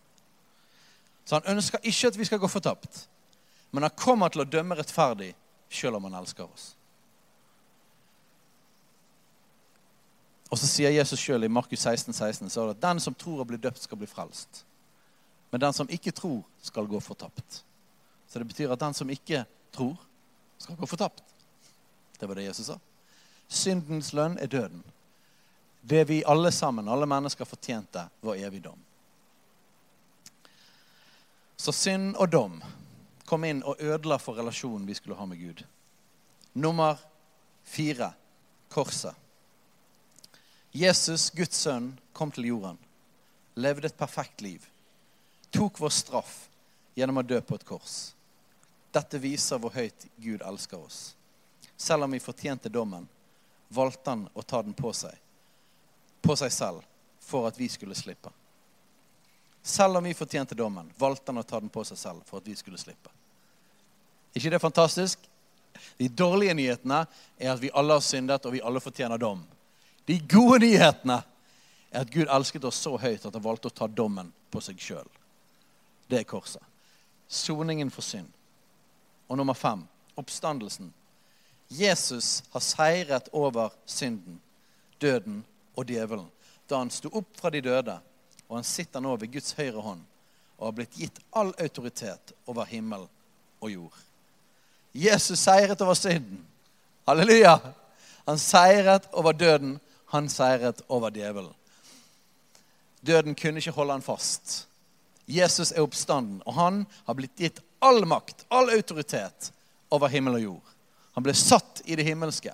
Speaker 1: Så han ønsker ikke at vi skal gå fortapt. Men han kommer til å dømme rettferdig selv om han elsker oss. Og så sier Jesus sjøl i Markus 16, 16 så at den som tror og blir døpt, skal bli frelst. Men den som ikke tror, skal gå fortapt. Så det betyr at den som ikke tror, skal gå fortapt. Det var det Jesus sa. Syndens lønn er døden. Det vi alle sammen, alle mennesker, fortjente, var evig dom. Så synd og dom kom inn og ødela for relasjonen vi skulle ha med Gud. Nummer fire korset. Jesus, Guds sønn, kom til jorden, levde et perfekt liv, tok vår straff gjennom å dø på et kors. Dette viser hvor høyt Gud elsker oss. Selv om vi fortjente dommen, valgte han å ta den på seg, på seg selv, for at vi skulle slippe. Selv om vi fortjente dommen, valgte han å ta den på seg selv for at vi skulle slippe. ikke det fantastisk? De dårlige nyhetene er at vi alle har syndet, og vi alle fortjener dom. De gode nyhetene er at Gud elsket oss så høyt at han valgte å ta dommen på seg sjøl. Det er korset. Soningen for synd. Og nummer fem oppstandelsen. Jesus har seiret over synden, døden og djevelen da han sto opp fra de døde, og han sitter nå ved Guds høyre hånd og har blitt gitt all autoritet over himmel og jord. Jesus seiret over synden. Halleluja! Han seiret over døden han seiret over djevelen. Døden kunne ikke holde han fast. Jesus er oppstanden, og han har blitt gitt all makt, all autoritet over himmel og jord. Han ble satt i det himmelske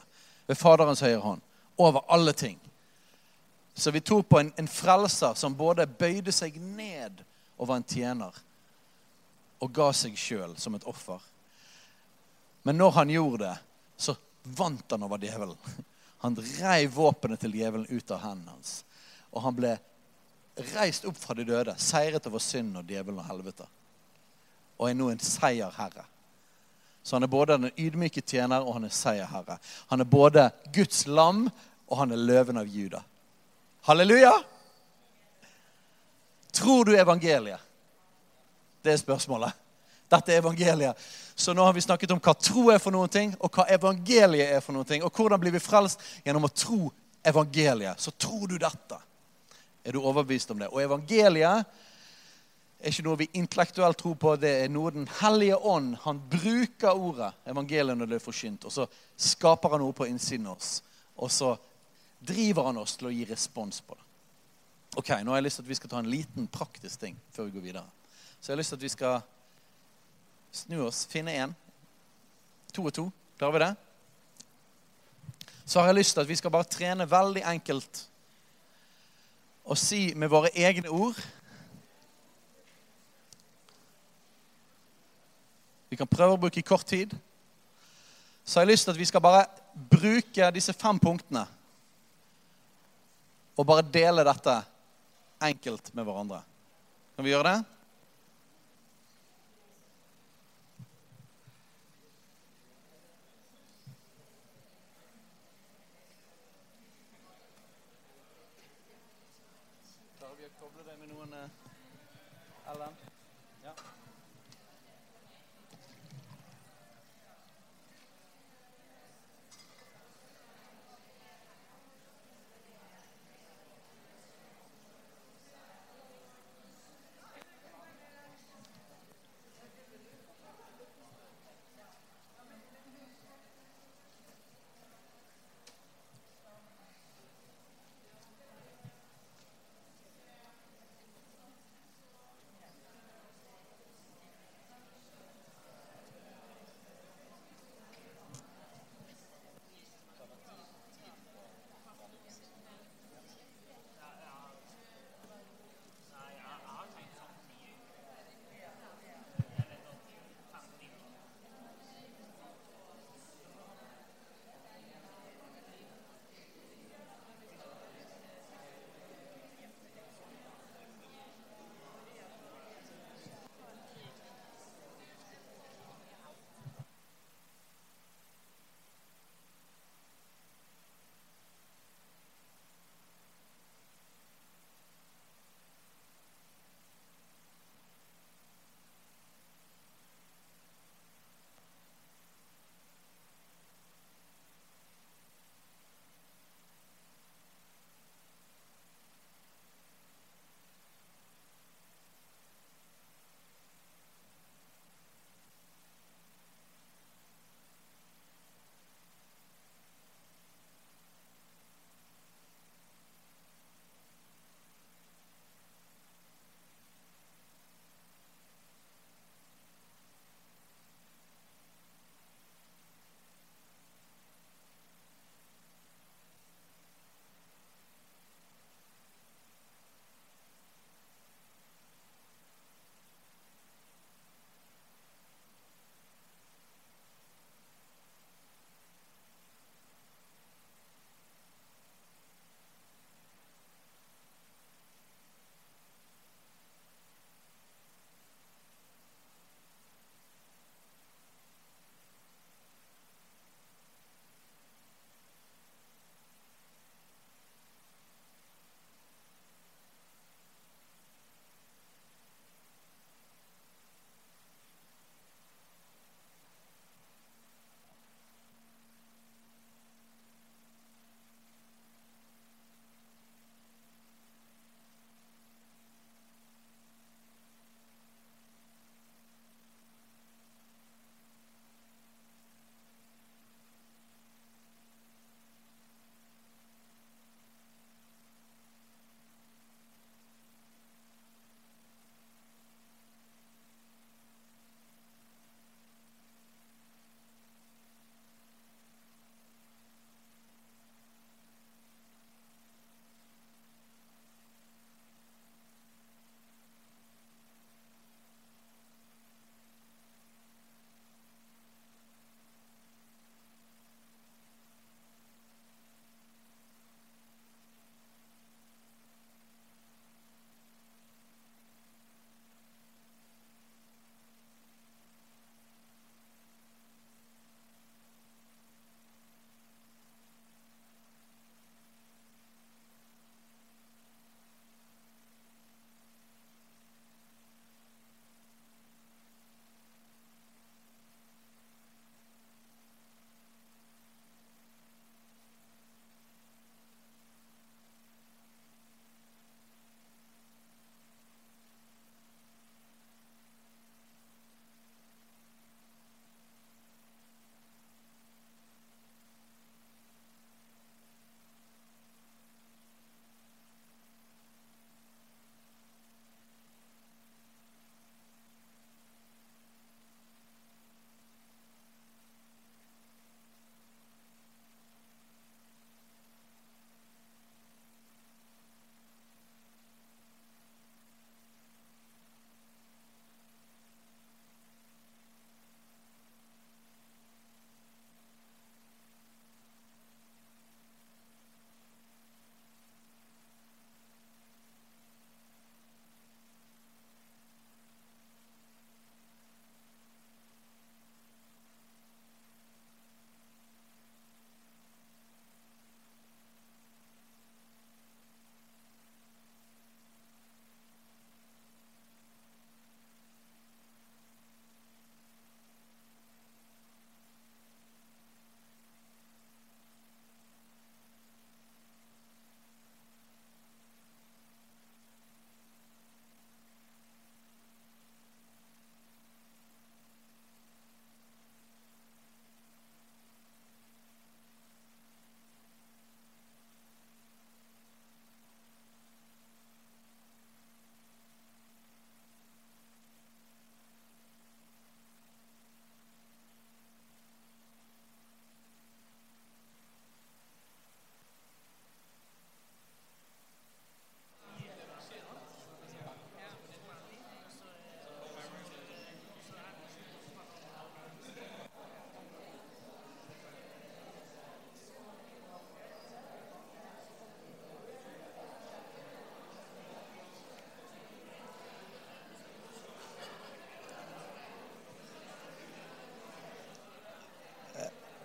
Speaker 1: ved Faderens høyre hånd, over alle ting. Så vi tror på en, en frelser som både bøyde seg ned og var en tjener, og ga seg sjøl som et offer. Men når han gjorde det, så vant han over djevelen. Han reiv våpenet til djevelen ut av hendene hans. Og han ble reist opp fra de døde, seiret over synd og djevelen og helvete. Og er nå en seierherre. Så han er både den ydmyke tjener og han er seierherre. Han er både Guds lam og han er løven av Juda. Halleluja! Tror du evangeliet? Det er spørsmålet. Dette er evangeliet. Så nå har vi snakket om hva tro er for noen ting, og hva evangeliet er for noen ting. Og hvordan blir vi frelst? Gjennom å tro evangeliet. Så tror du dette. Er du overbevist om det? Og evangeliet er ikke noe vi intellektuelt tror på. Det er noe Den hellige ånd Han bruker ordet, evangeliet, når det er forkynt. Og så skaper han noe på innsiden av oss. Og så driver han oss til å gi respons på det. Ok, Nå har jeg lyst til at vi skal ta en liten praktisk ting før vi går videre. Så jeg har lyst til at vi skal Snu oss, finne én. To og to. Klarer vi det? så har jeg lyst til at vi skal bare trene veldig enkelt og si med våre egne ord Vi kan prøve å bruke kort tid. Så har jeg lyst til at vi skal bare bruke disse fem punktene og bare dele dette enkelt med hverandre. Kan vi gjøre det?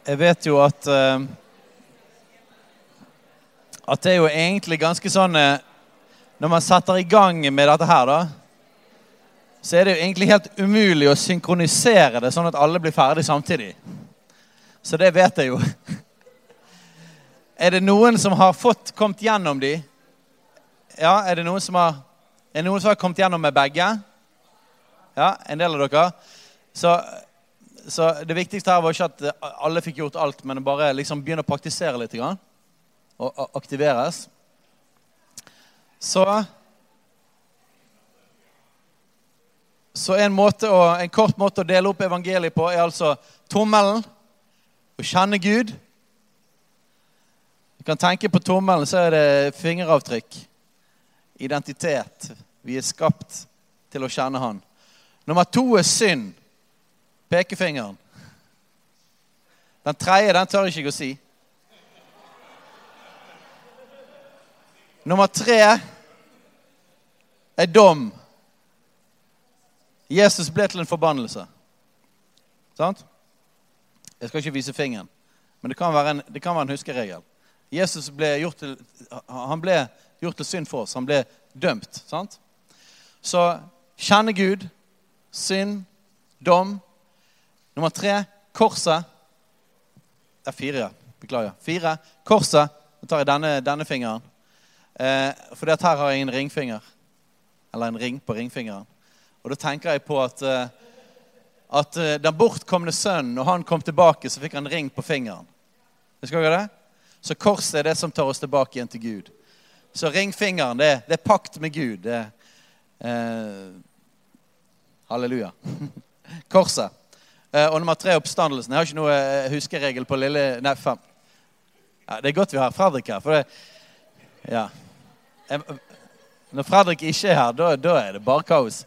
Speaker 1: Jeg vet jo at uh, At det er jo egentlig ganske sånn uh, Når man setter i gang med dette her, da, så er det jo egentlig helt umulig å synkronisere det sånn at alle blir ferdig samtidig. Så det vet jeg jo. Er det noen som har fått kommet gjennom de? Ja, er det noen som har, er det noen som har kommet gjennom med begge? Ja, en del av dere. Så, så det viktigste her var ikke at alle fikk gjort alt, men bare liksom begynne å praktisere litt. Grann, og aktiveres. Så Så en, måte å, en kort måte å dele opp evangeliet på er altså tommelen. Å kjenne Gud. Du kan tenke på tommelen, så er det fingeravtrykk. Identitet. Vi er skapt til å kjenne Han. Nummer to er synd. Pekefingeren. Den tredje den tør jeg ikke å si. Nummer tre er dom. Jesus ble til en forbannelse. Sant? Jeg skal ikke vise fingeren, men det kan være en, kan være en huskeregel. Jesus ble gjort til, han ble gjort til synd for oss. Han ble dømt. sant? Så kjenne Gud, synd, dom. Nummer tre korset. Det er fire, ja. Beklager. Fire. Korset. Nå tar jeg denne, denne fingeren. Eh, for her har jeg en ringfinger. Eller en ring på ringfingeren. Og da tenker jeg på at, eh, at eh, den bortkomne sønnen, når han kom tilbake, så fikk han ring på fingeren. Husker dere det? Så korset er det som tar oss tilbake igjen til Gud. Så ringfingeren, det, det er pakt med Gud. Det, eh, halleluja. Korset. Eh, og nummer tre oppstandelsen. Jeg har ikke noe eh, huskeregel på lille Nei. Ja, det er godt vi har Fredrik her. for det, ja. Når Fredrik ikke er her, da, er det bare kaos.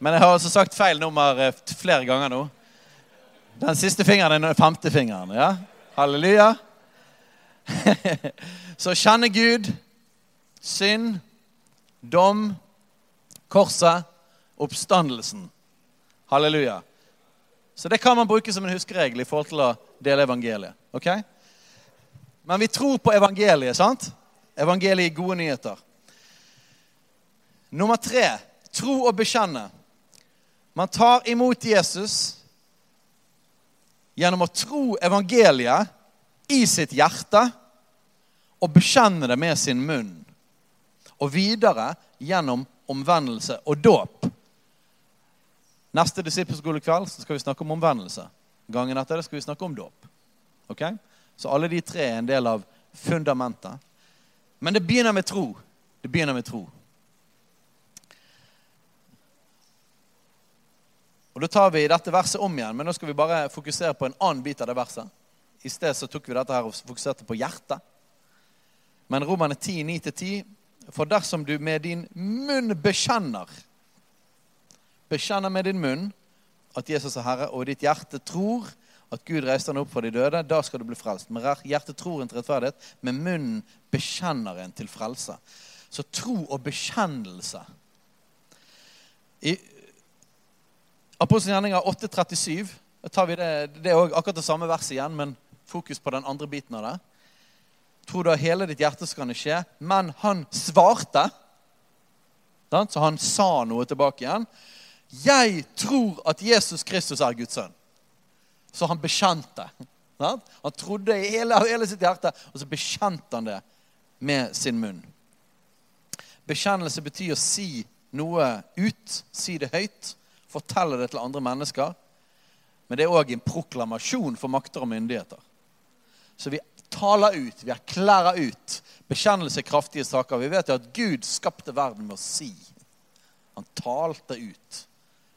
Speaker 1: Men jeg har altså sagt feil nummer eh, flere ganger nå. Den siste fingeren er den femte fingeren. ja? Halleluja. Så kjenne Gud, synd, dom, korset, oppstandelsen. Halleluja. Så det kan man bruke som en huskeregel i forhold til å dele evangeliet. ok? Men vi tror på evangeliet, sant? Evangeliet er gode nyheter. Nummer tre tro og bekjenne. Man tar imot Jesus gjennom å tro evangeliet i sitt hjerte og bekjenne det med sin munn. Og videre gjennom omvendelse og dåp. Neste disippelskolekveld skal vi snakke om omvendelse. Gangen etter det skal vi snakke om dåp. Okay? Så alle de tre er en del av fundamentet. Men det begynner med tro. Det begynner med tro. Og Da tar vi dette verset om igjen, men nå skal vi bare fokusere på en annen bit av det verset. I sted så tok vi dette her og fokuserte på hjertet. Men Romerne 10, 9-10, for dersom du med din munn bekjenner Bekjenner med din munn at Jesus er Herre, og ditt hjerte tror at Gud reiste han opp fra de døde, da skal du bli frelst. Med hjertet tror en til rettferdighet, med munnen bekjenner en til frelse. Så tro og bekjennelse I Apostelens gjerninger 8.37. Tar vi det, det er akkurat det samme verset igjen, men fokus på den andre biten av det. Tro du av hele ditt hjerte så kan det skje. Men han svarte. Så han sa noe tilbake igjen. Jeg tror at Jesus Kristus er Guds sønn. Så han bekjente. Han trodde i hele, hele sitt hjerte, og så bekjente han det med sin munn. Bekjennelse betyr å si noe ut, si det høyt fortelle det til andre mennesker. Men det er òg en proklamasjon for makter og myndigheter. Så vi taler ut, vi erklærer ut. Bekjennelse er kraftige saker. Vi vet jo at Gud skapte verden med å si. Han talte ut.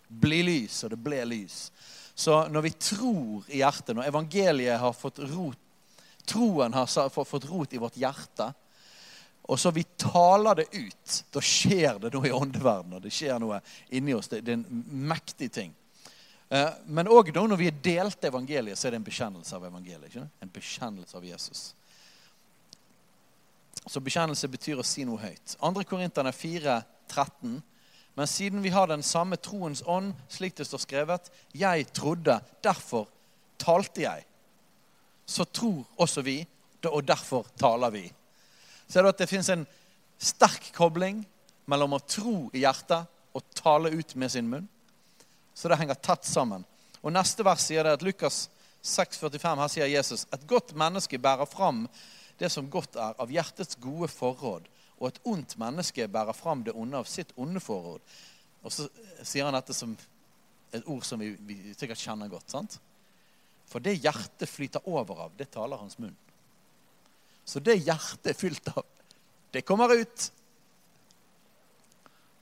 Speaker 1: Bli lys, og det ble lys. Så når vi tror i hjertet, når evangeliet har fått rot, troen har fått rot i vårt hjerte, og så vi taler det ut, da skjer det noe i åndeverdenen. Det skjer noe inni oss. Det, er en mektig ting. Eh, men òg når vi er delt evangeliet, så er det en bekjennelse av evangeliet. Ikke? En bekjennelse av Jesus. Så bekjennelse betyr å si noe høyt. 2. Korinterne 4, 13. Men siden vi har den samme troens ånd, slik det står skrevet Jeg trodde, derfor talte jeg. så tror også vi, og derfor taler vi. Ser du at det fins en sterk kobling mellom å tro i hjertet og tale ut med sin munn? Så det henger tett sammen. Og Neste vers sier det at Lukas 6,45 her sier Jesus et godt menneske bærer fram det som godt er, av hjertets gode forråd. Og et ondt menneske bærer fram det onde av sitt onde forråd. Og så sier han dette som et ord som vi, vi sikkert kjenner godt. sant? For det hjertet flyter over av, det taler hans munn. Så det hjertet er fylt av, det kommer ut.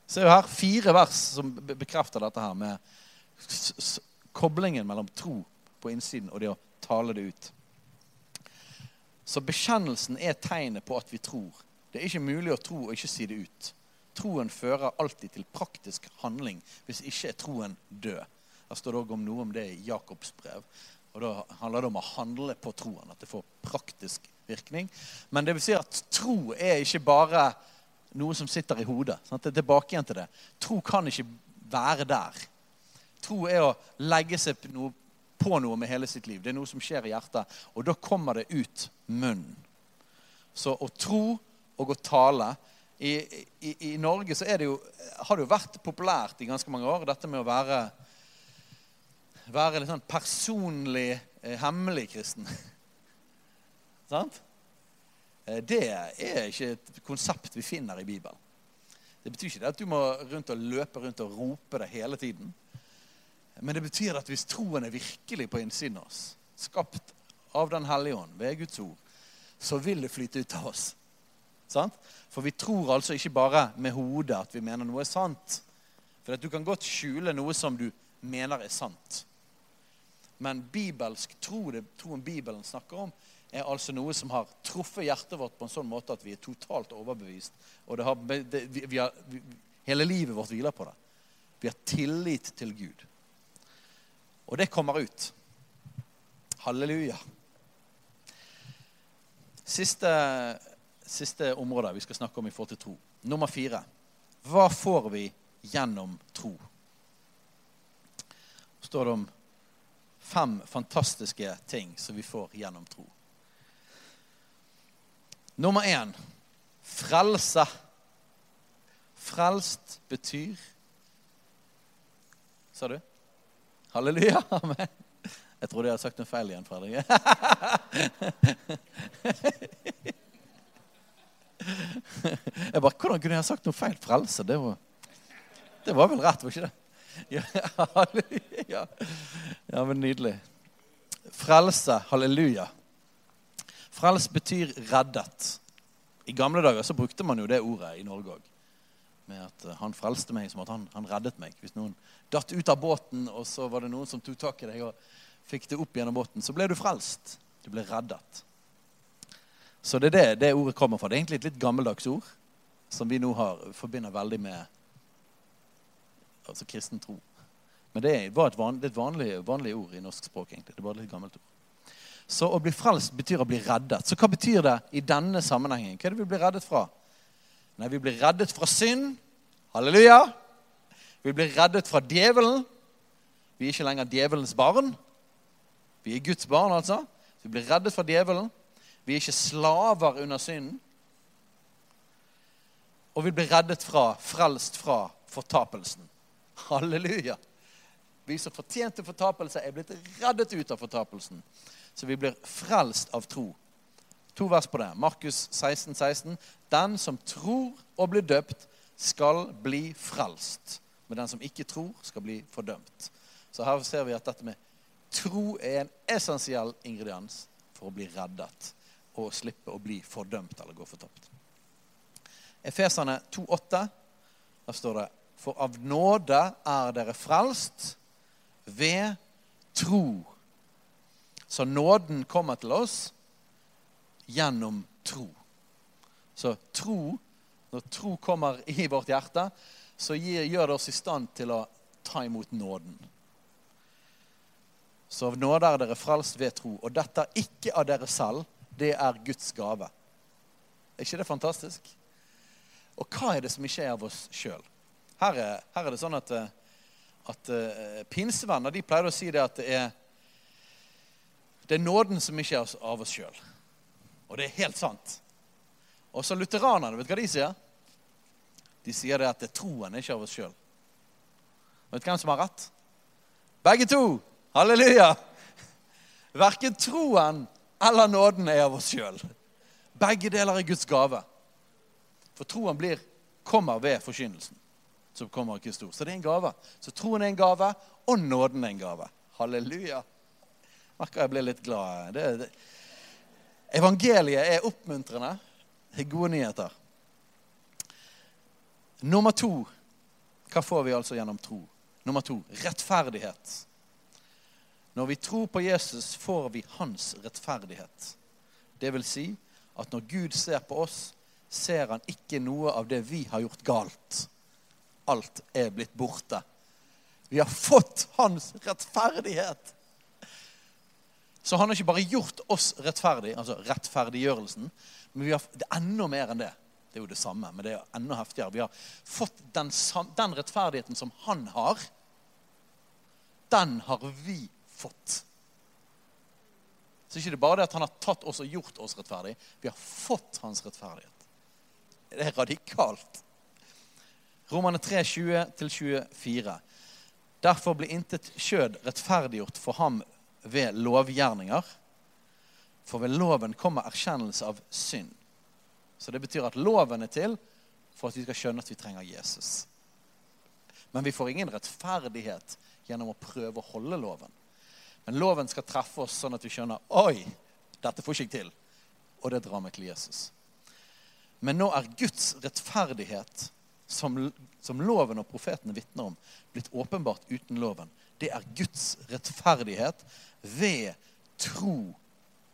Speaker 1: Se her fire vers som bekrefter dette her, med koblingen mellom tro på innsiden og det å tale det ut. Så bekjennelsen er tegnet på at vi tror. Det er ikke mulig å tro og ikke si det ut. Troen fører alltid til praktisk handling. Hvis ikke er troen død. Der står det om noe om det i Jakobs brev. Og Da handler det om å handle på troen, at det får praktisk virkning. Men det vil si at tro er ikke bare noe som sitter i hodet. Sant? Det er tilbake igjen til det. Tro kan ikke være der. Tro er å legge seg på noe med hele sitt liv. Det er noe som skjer i hjertet. Og da kommer det ut munnen. Så å tro og å tale i, i, i, Norge så det jo, har det jo vært populært i ganske mange år, dette med å være, være litt sånn personlig eh, hemmelig kristen. Sant? Eh, det er ikke et konsept vi finner i Bibelen. Det betyr ikke det at du må rundt og løpe rundt og rope det hele tiden. Men det betyr at hvis troen er virkelig på innsiden av oss, skapt av Den hellige ånd ved Guds ord, så vil det flyte ut av oss. Sant? For vi tror altså ikke bare med hodet at vi mener noe er sant. For du kan godt skjule noe som du mener er sant. Men bibelsk tro, det troen Bibelen snakker om, er altså noe som har truffet hjertet vårt på en sånn måte at vi er totalt overbevist. Og har, det, vi, vi har, vi, hele livet vårt hviler på det. Vi har tillit til Gud. Og det kommer ut. Halleluja. Siste, siste område vi skal snakke om i forhold til tro. Nummer fire. Hva får vi gjennom tro? Så står det om fem fantastiske ting som vi får gjennom tro. Nummer én frelse. Frelst betyr Sa du? Halleluja. Amen. Jeg trodde jeg hadde sagt noe feil igjen, Fredrik. Jeg bare, Hvordan kunne jeg sagt noe feil? Frelse, det var, det var vel rett, var ikke det? Ja, ja. Ja, men nydelig. Frelse, halleluja. Frels betyr reddet. I gamle dager så brukte man jo det ordet i Norge òg. Med at eh, han frelste meg som at han, han, reddet meg. Hvis noen datt ut av båten, og så var det noen som tok tak i deg og fikk det opp gjennom båten, så ble du frelst. Du ble reddet. Så det er det det ordet kommer fra. Det er egentlig et litt gammeldags ord som vi nå har, forbinder veldig med altså kristen tro. Men det, var et, vanlig, et vanlig, vanlig, ord i norsk språk. egentlig. Det var et litt gammelt ord. Så å bli frelst betyr å bli reddet. Så hva betyr det i denne sammenhengen? Hva er det vi blir reddet fra? Nei, vi blir reddet fra synd. Halleluja. Vi blir reddet fra djevelen. Vi er ikke lenger djevelens barn. Vi er Guds barn, altså. Vi blir reddet fra djevelen. Vi er ikke slaver under synden. Og vi blir reddet fra, frelst fra fortapelsen. Halleluja. Vi som fortjente fortapelse, er blitt reddet ut av fortapelsen. Så vi blir frelst av tro. To vers på det. Markus 16, 16. Den som tror og blir døpt, skal bli frelst. Men den som ikke tror, skal bli fordømt. Så her ser vi at dette med tro er en essensiell ingrediens for å bli reddet og slippe å bli fordømt eller gå fortapt. Efeserne 2,8. Der står det For av nåde er dere frelst ved tro så nåden kommer til oss gjennom tro. Så tro, når tro kommer i vårt hjerte, så gjør det oss i stand til å ta imot nåden. Så av nåde er dere frelst ved tro. Og dette er ikke av dere selv, det er Guds gave. Er ikke det fantastisk? Og hva er det som ikke er av oss sjøl? Her, her, er det sånn at, at uh, pinsevenner de pleier å si det at det er Det er nåden som ikke er av oss sjøl. Og det er helt sant. Og så lutheranerne, vet du hva de sier? De sier det at det er troen, ikke av oss sjøl. Vet du hvem som har rett? Begge to. Halleluja. Verken troen eller nåden er av oss sjøl. Begge deler er Guds gave. For troen blir, kommer ved forkynnelsen som kommer av Kristi. Så det er en gave. Så troen er en gave, og nåden er en gave. Halleluja. Merker jeg blir litt glad. Det, det. Evangeliet er oppmuntrende. Det er gode nyheter. Nummer to hva får vi altså gjennom tro? Nummer to rettferdighet. Når vi tror på Jesus, får vi hans rettferdighet. Det vil si at når Gud ser på oss, ser han ikke noe av det vi har gjort galt. Alt er blitt borte. Vi har fått hans rettferdighet. Så han har ikke bare gjort oss rettferdig, altså rettferdiggjørelsen, men har, det er enda mer enn det. Det er jo det samme, men det er enda heftigere. Vi har fått den, den rettferdigheten som han har. Den har vi fått. Så ikke det bare det at han har tatt oss og gjort oss rettferdig. Vi har fått hans rettferdighet. Det er radikalt. Romane 3, 20-24. Derfor blir intet kjød rettferdiggjort for ham ved lovgjerninger. For ved loven kommer erkjennelse av synd. Så det betyr at loven er til for at vi skal skjønne at vi trenger Jesus. Men vi får ingen rettferdighet gjennom å prøve å holde loven. Men loven skal treffe oss sånn at vi skjønner Oi, dette får ikke jeg til. Og det drar meg til Jesus. Men nå er Guds rettferdighet, som, som loven og profetene vitner om, blitt åpenbart uten loven. Det er Guds rettferdighet ved tro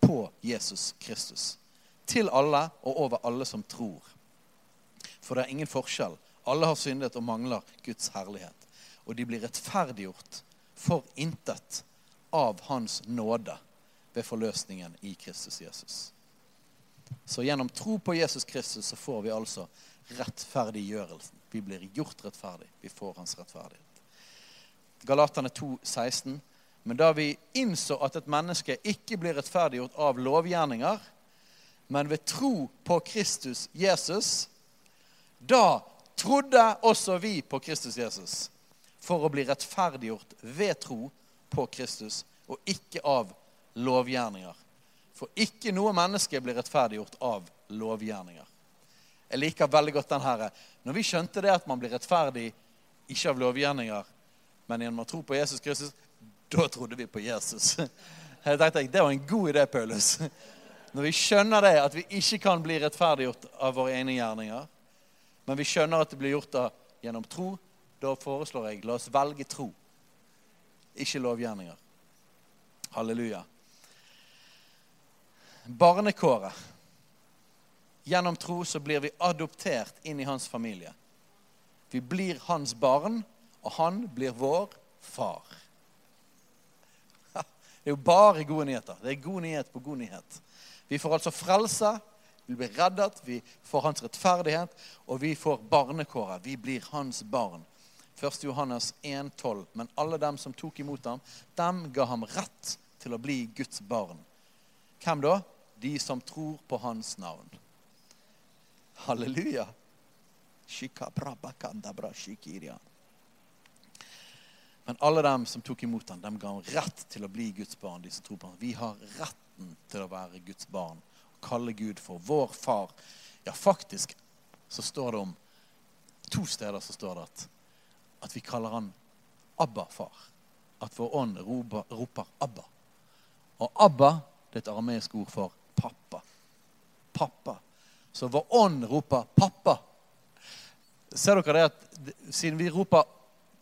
Speaker 1: på Jesus Kristus. Til alle og over alle som tror. For det er ingen forskjell. Alle har syndet og mangler Guds herlighet. Og de blir rettferdiggjort for intet av Hans nåde ved forløsningen i Kristus Jesus. Så gjennom tro på Jesus Kristus så får vi altså rettferdiggjørelsen. Vi blir gjort rettferdig. Vi får hans rettferdighet. Galaterne 2, 16. Men da vi innså at et menneske ikke blir rettferdiggjort av lovgjerninger, men ved tro på Kristus Jesus, da trodde også vi på Kristus Jesus for å bli rettferdiggjort ved tro på Kristus og ikke av lovgjerninger. For ikke noe menneske blir rettferdiggjort av lovgjerninger. Jeg liker veldig godt den her. Når vi skjønte det at man blir rettferdig ikke av lovgjerninger, men gjennom å tro på Jesus Kristus, da trodde vi på Jesus. Jeg tenkte, Det var en god idé, Paulus. Når vi skjønner det, at vi ikke kan bli rettferdiggjort av våre egne gjerninger, men vi skjønner at det blir gjort av, gjennom tro, da foreslår jeg la oss velge tro, ikke lovgjerninger. Halleluja. Barnekåret. Gjennom tro så blir vi adoptert inn i hans familie. Vi blir hans barn, og han blir vår far. Det er jo bare gode nyheter. Det er god nyhet på god nyhet. Vi får altså frelse, vi blir reddet, vi får hans rettferdighet, og vi får barnekåret. Vi blir hans barn. 1. Johannes 1,12. Men alle dem som tok imot ham, dem ga ham rett til å bli Guds barn. Hvem da? De som tror på hans navn. Halleluja. Men alle dem som tok imot ham, dem ga ham rett til å bli Guds barn. de som tror på ham. Vi har retten til å være Guds barn og kalle Gud for vår far. Ja, faktisk så står det om To steder så står det at, at vi kaller han Abba-far. At vår ånd roper, roper, Abba. Og Abba det er et armeisk ord for pappa. Pappa. Så vår ånd roper 'pappa'. Ser dere det at siden vi roper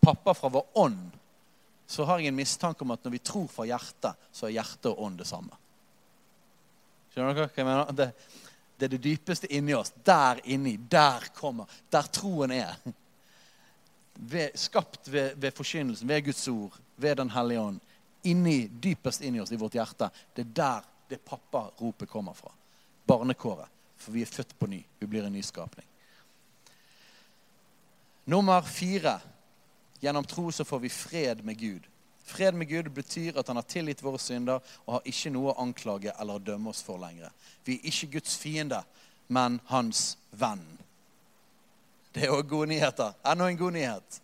Speaker 1: 'pappa' fra vår ånd, så har jeg en mistanke om at når vi tror fra hjertet, så er hjerte og ånd det samme. Skjønner dere hva jeg mener? Det, det er det dypeste inni oss. Der inni. Der kommer. Der troen er. Ved, skapt ved, ved forkynnelsen, ved Guds ord, ved Den hellige ånd. Inni, dypest inni oss, i vårt hjerte. Det er der det pappa-ropet kommer fra. Barnekåret. For vi er født på ny. Vi blir en nyskapning. Nummer fire Gjennom tro så får vi fred med Gud. Fred med Gud betyr at han har tilgitt våre synder og har ikke noe å anklage eller dømme oss for lenger. Vi er ikke Guds fiende, men hans venn. Det er òg gode nyheter. Enda en god nyhet.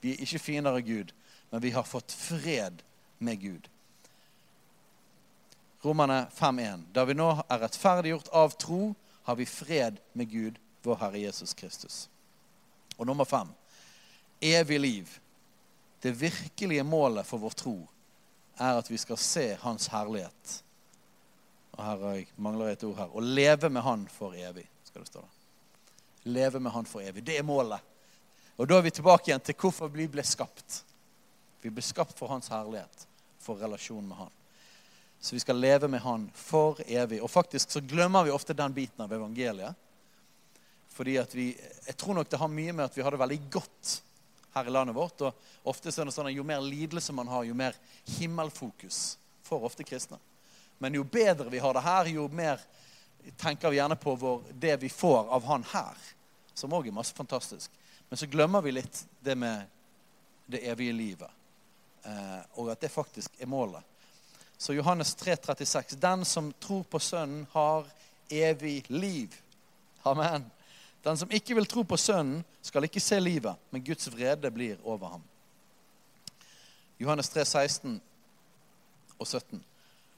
Speaker 1: Vi er ikke fiender av Gud, men vi har fått fred med Gud. Romerne 5.1. Da vi nå er rettferdiggjort av tro, har vi fred med Gud, vår Herre Jesus Kristus. Og nummer fem evig liv. Det virkelige målet for vår tro er at vi skal se Hans herlighet. Og her jeg mangler et ord her. Å leve med Han for evig. skal det stå da. Leve med Han for evig. Det er målet. Og da er vi tilbake igjen til hvorfor vi ble skapt. Vi ble skapt for Hans herlighet, for relasjon med Han. Så vi skal leve med Han for evig. Og faktisk så glemmer vi ofte den biten av evangeliet. Fordi at vi, Jeg tror nok det har mye med at vi har det veldig godt her i landet vårt. Og ofte er det sånn at Jo mer lidelse man har, jo mer himmelfokus får ofte kristne. Men jo bedre vi har det her, jo mer tenker vi gjerne på vår, det vi får av han her. Som òg er masse fantastisk. Men så glemmer vi litt det med det evige livet. Eh, og at det faktisk er målet. Så Johannes 3, 36. Den som tror på Sønnen, har evig liv. Amen. Den som ikke vil tro på Sønnen, skal ikke se livet, men Guds vrede blir over ham. Johannes 3, 16 og 17.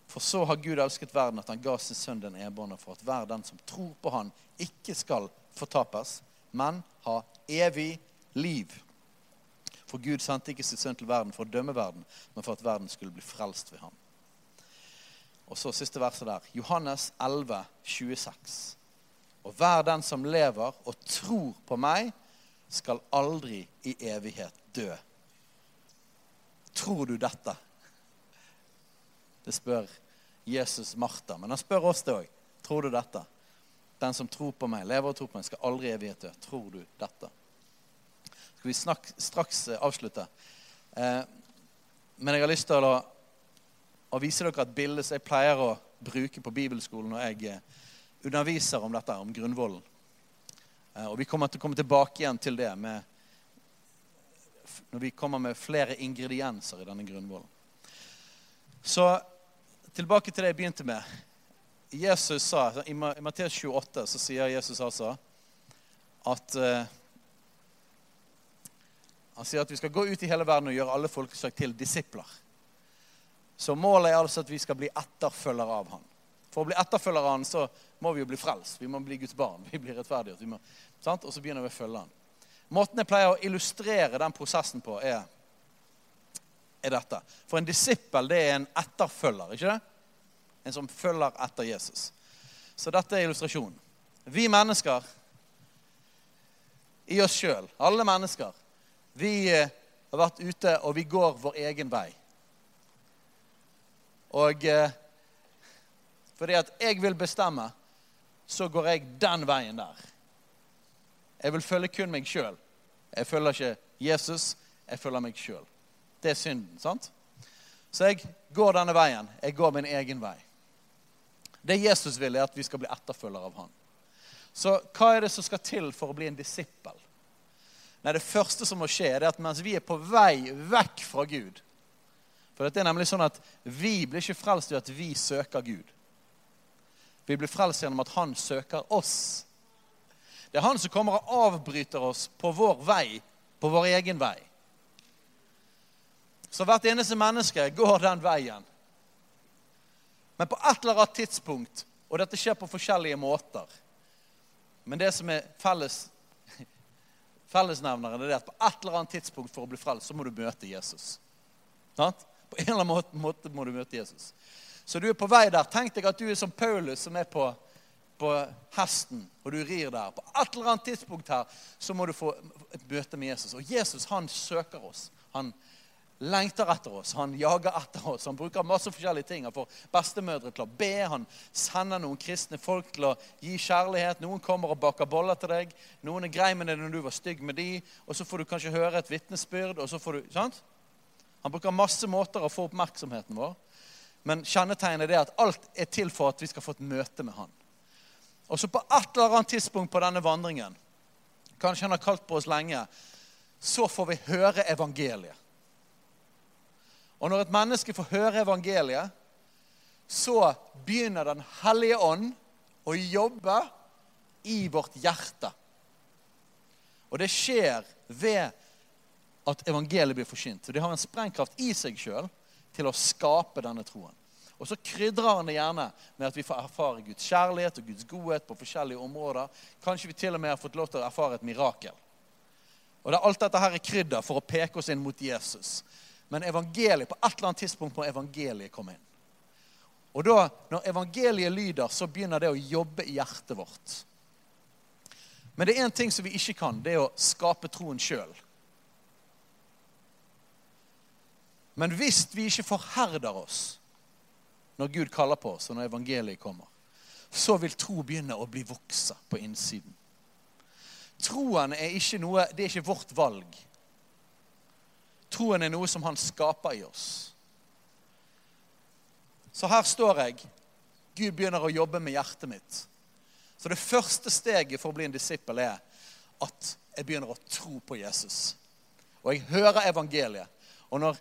Speaker 1: For så har Gud elsket verden at han ga sin sønn den ebårne for at hver den som tror på han, ikke skal fortapes, men ha evig liv. For Gud sendte ikke sitt sønn til verden for å dømme verden, men for at verden skulle bli frelst ved ham. Og så siste verset der. Johannes 11, 26. Og hver den som lever og tror på meg, skal aldri i evighet dø. Tror du dette? Det spør Jesus Martha. Men han spør oss det òg. Tror du dette? Den som tror på meg, lever og tror på meg, skal aldri i evighet dø. Tror du dette? Skal vi snakke, straks eh, avslutte. Eh, men jeg har lyst til å, å vise dere et bilde som jeg pleier å bruke på bibelskolen når jeg eh, underviser om dette, om grunnvollen. Eh, og vi kommer til å komme tilbake igjen til det med, når vi kommer med flere ingredienser i denne grunnvollen. Så tilbake til det jeg begynte med. Jesus sa, I Matteus 28 så sier Jesus altså at uh, Han sier at vi skal gå ut i hele verden og gjøre alle folkeslag til disipler. Så målet er altså at vi skal bli etterfølgere av han. For å bli etterfølgere av han, så må vi jo bli frelst. Vi må bli Guds barn. Vi blir rettferdiggjort. Må, og så begynner vi å følge han. Måten jeg pleier å illustrere den prosessen på, er, er dette. For en disippel det er en etterfølger, ikke det? En som følger etter Jesus. Så dette er illustrasjonen. Vi mennesker i oss sjøl, alle mennesker, vi eh, har vært ute, og vi går vår egen vei. Og eh, fordi at jeg vil bestemme, så går jeg den veien der. Jeg vil følge kun meg sjøl. Jeg følger ikke Jesus, jeg følger meg sjøl. Det er synden, sant? Så jeg går denne veien. Jeg går min egen vei. Det Jesus vil, er at vi skal bli etterfølgere av han. Så hva er det som skal til for å bli en disippel? Nei, Det første som må skje, er at mens vi er på vei vekk fra Gud For det er nemlig sånn at vi blir ikke frelst ved at vi søker Gud. Vi blir frelst gjennom at han søker oss. Det er han som kommer og avbryter oss på vår vei, på vår egen vei. Så hvert eneste menneske går den veien. Men på et eller annet tidspunkt, og dette skjer på forskjellige måter Men det som er felles, fellesnevneren, er at på et eller annet tidspunkt for å bli frelst, så må du møte Jesus. På en eller annen måte må du møte Jesus. Så du er på vei der. Tenk deg at du er som Paulus, som er på, på hesten, og du rir der. På et eller annet tidspunkt her så må du få et møte med Jesus. Og Jesus han søker oss. Han lengter etter oss, han jager etter oss. Han bruker masse forskjellige ting. Han får bestemødre til å be, han sender noen kristne folk til å gi kjærlighet. Noen kommer og baker boller til deg. Noen er grei med deg når du var stygg med de, og så får du kanskje høre et vitnesbyrd. og så får du, sant? Han bruker masse måter å få oppmerksomheten vår. Men kjennetegnet er at alt er til for at vi skal få et møte med han. Og så på et eller annet tidspunkt på denne vandringen, kanskje han har kalt på oss lenge, så får vi høre evangeliet. Og når et menneske får høre evangeliet, så begynner Den hellige ånd å jobbe i vårt hjerte. Og det skjer ved at evangeliet blir forkynt. Det har en sprengkraft i seg sjøl til å skape denne troen. Og så krydrer han det gjerne med at vi får erfare Guds kjærlighet og Guds godhet på forskjellige områder. Kanskje vi til og med har fått lov til å erfare et mirakel. Og det er Alt dette her er krydder for å peke oss inn mot Jesus. Men evangeliet, på et eller annet tidspunkt må evangeliet komme inn. Og da, når evangeliet lyder, så begynner det å jobbe i hjertet vårt. Men det er én ting som vi ikke kan. Det er å skape troen sjøl. Men hvis vi ikke forherder oss når Gud kaller på oss, og når evangeliet kommer, så vil tro begynne å bli vokse på innsiden. Troen er ikke noe, det er ikke vårt valg. Troen er noe som han skaper i oss. Så her står jeg. Gud begynner å jobbe med hjertet mitt. Så det første steget for å bli en disippel er at jeg begynner å tro på Jesus. Og jeg hører evangeliet. Og når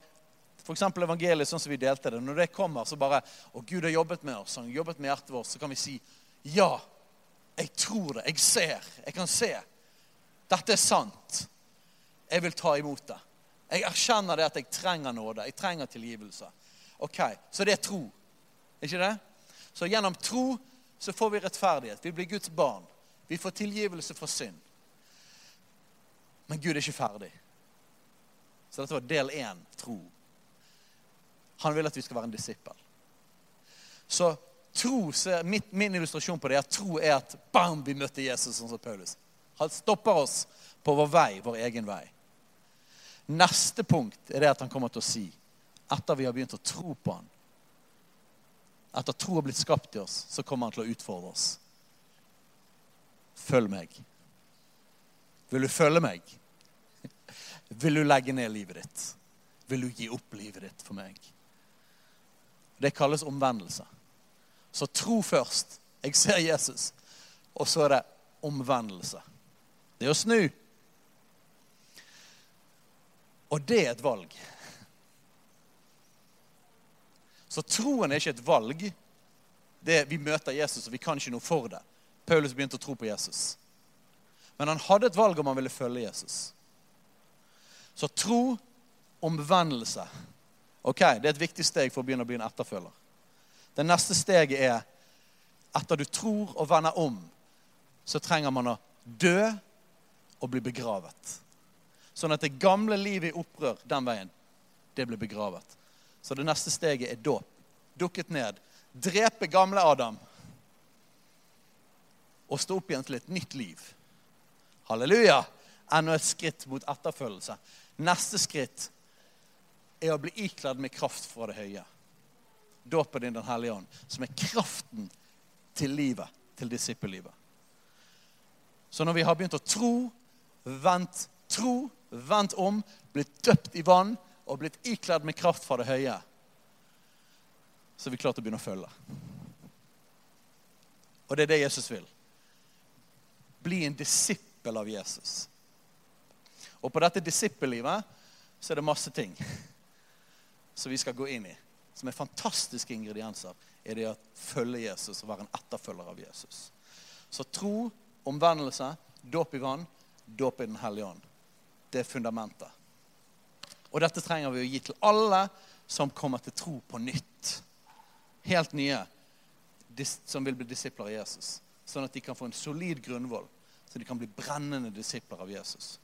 Speaker 1: F.eks. evangeliet sånn som vi delte det. Når det kommer, så bare Og Gud har jobbet med oss, han har jobbet med hjertet vårt. Så kan vi si ja. Jeg tror det. Jeg ser. Jeg kan se. Dette er sant. Jeg vil ta imot det. Jeg erkjenner det at jeg trenger nåde. Jeg trenger tilgivelse. Ok, Så det er tro. Ikke det? Så gjennom tro så får vi rettferdighet. Vi blir Guds barn. Vi får tilgivelse for synd. Men Gud er ikke ferdig. Så dette var del én tro. Han vil at vi skal være en disippel. Så tro, mitt, min illustrasjon på det er at tro er at bam, vi møtte Jesus, sånn som Paulus. Han stopper oss på vår vei, vår egen vei. Neste punkt er det at han kommer til å si, etter vi har begynt å tro på han, etter tro har blitt skapt i oss, så kommer han til å utfordre oss. Følg meg. Vil du følge meg? Vil du legge ned livet ditt? Vil du gi opp livet ditt for meg? Det kalles omvendelse. Så tro først. Jeg ser Jesus. Og så er det omvendelse. Det er å snu. Og det er et valg. Så troen er ikke et valg. Det, vi møter Jesus, og vi kan ikke noe for det. Paulus begynte å tro på Jesus. Men han hadde et valg om han ville følge Jesus. Så tro, omvendelse Ok, Det er et viktig steg for å begynne å bli en etterfølger. Det neste steget er etter du tror og vender om, så trenger man å dø og bli begravet. Sånn at det gamle livet i opprør den veien, det blir begravet. Så det neste steget er dåp. Dukket ned. Drepe gamle Adam. Og stå opp igjen til et nytt liv. Halleluja! Enda et skritt mot etterfølgelse. Neste skritt er å bli ikledd med kraft fra det høye. Dåpen din Den hellige ånd, som er kraften til livet, til disippellivet. Så når vi har begynt å tro, vendt tro, vendt om, blitt døpt i vann og blitt ikledd med kraft fra det høye, så er vi til å begynne å følge. Og det er det Jesus vil. Bli en disippel av Jesus. Og på dette disippellivet så er det masse ting som vi skal gå inn i, som er fantastiske ingredienser, er det å følge Jesus og være en etterfølger av Jesus. Så tro, omvendelse, dåp i vann, dåp i Den hellige ånd. Det fundamentet. Og dette trenger vi å gi til alle som kommer til tro på nytt. Helt nye som vil bli disipler av Jesus. Sånn at de kan få en solid grunnvoll, så de kan bli brennende disipler av Jesus.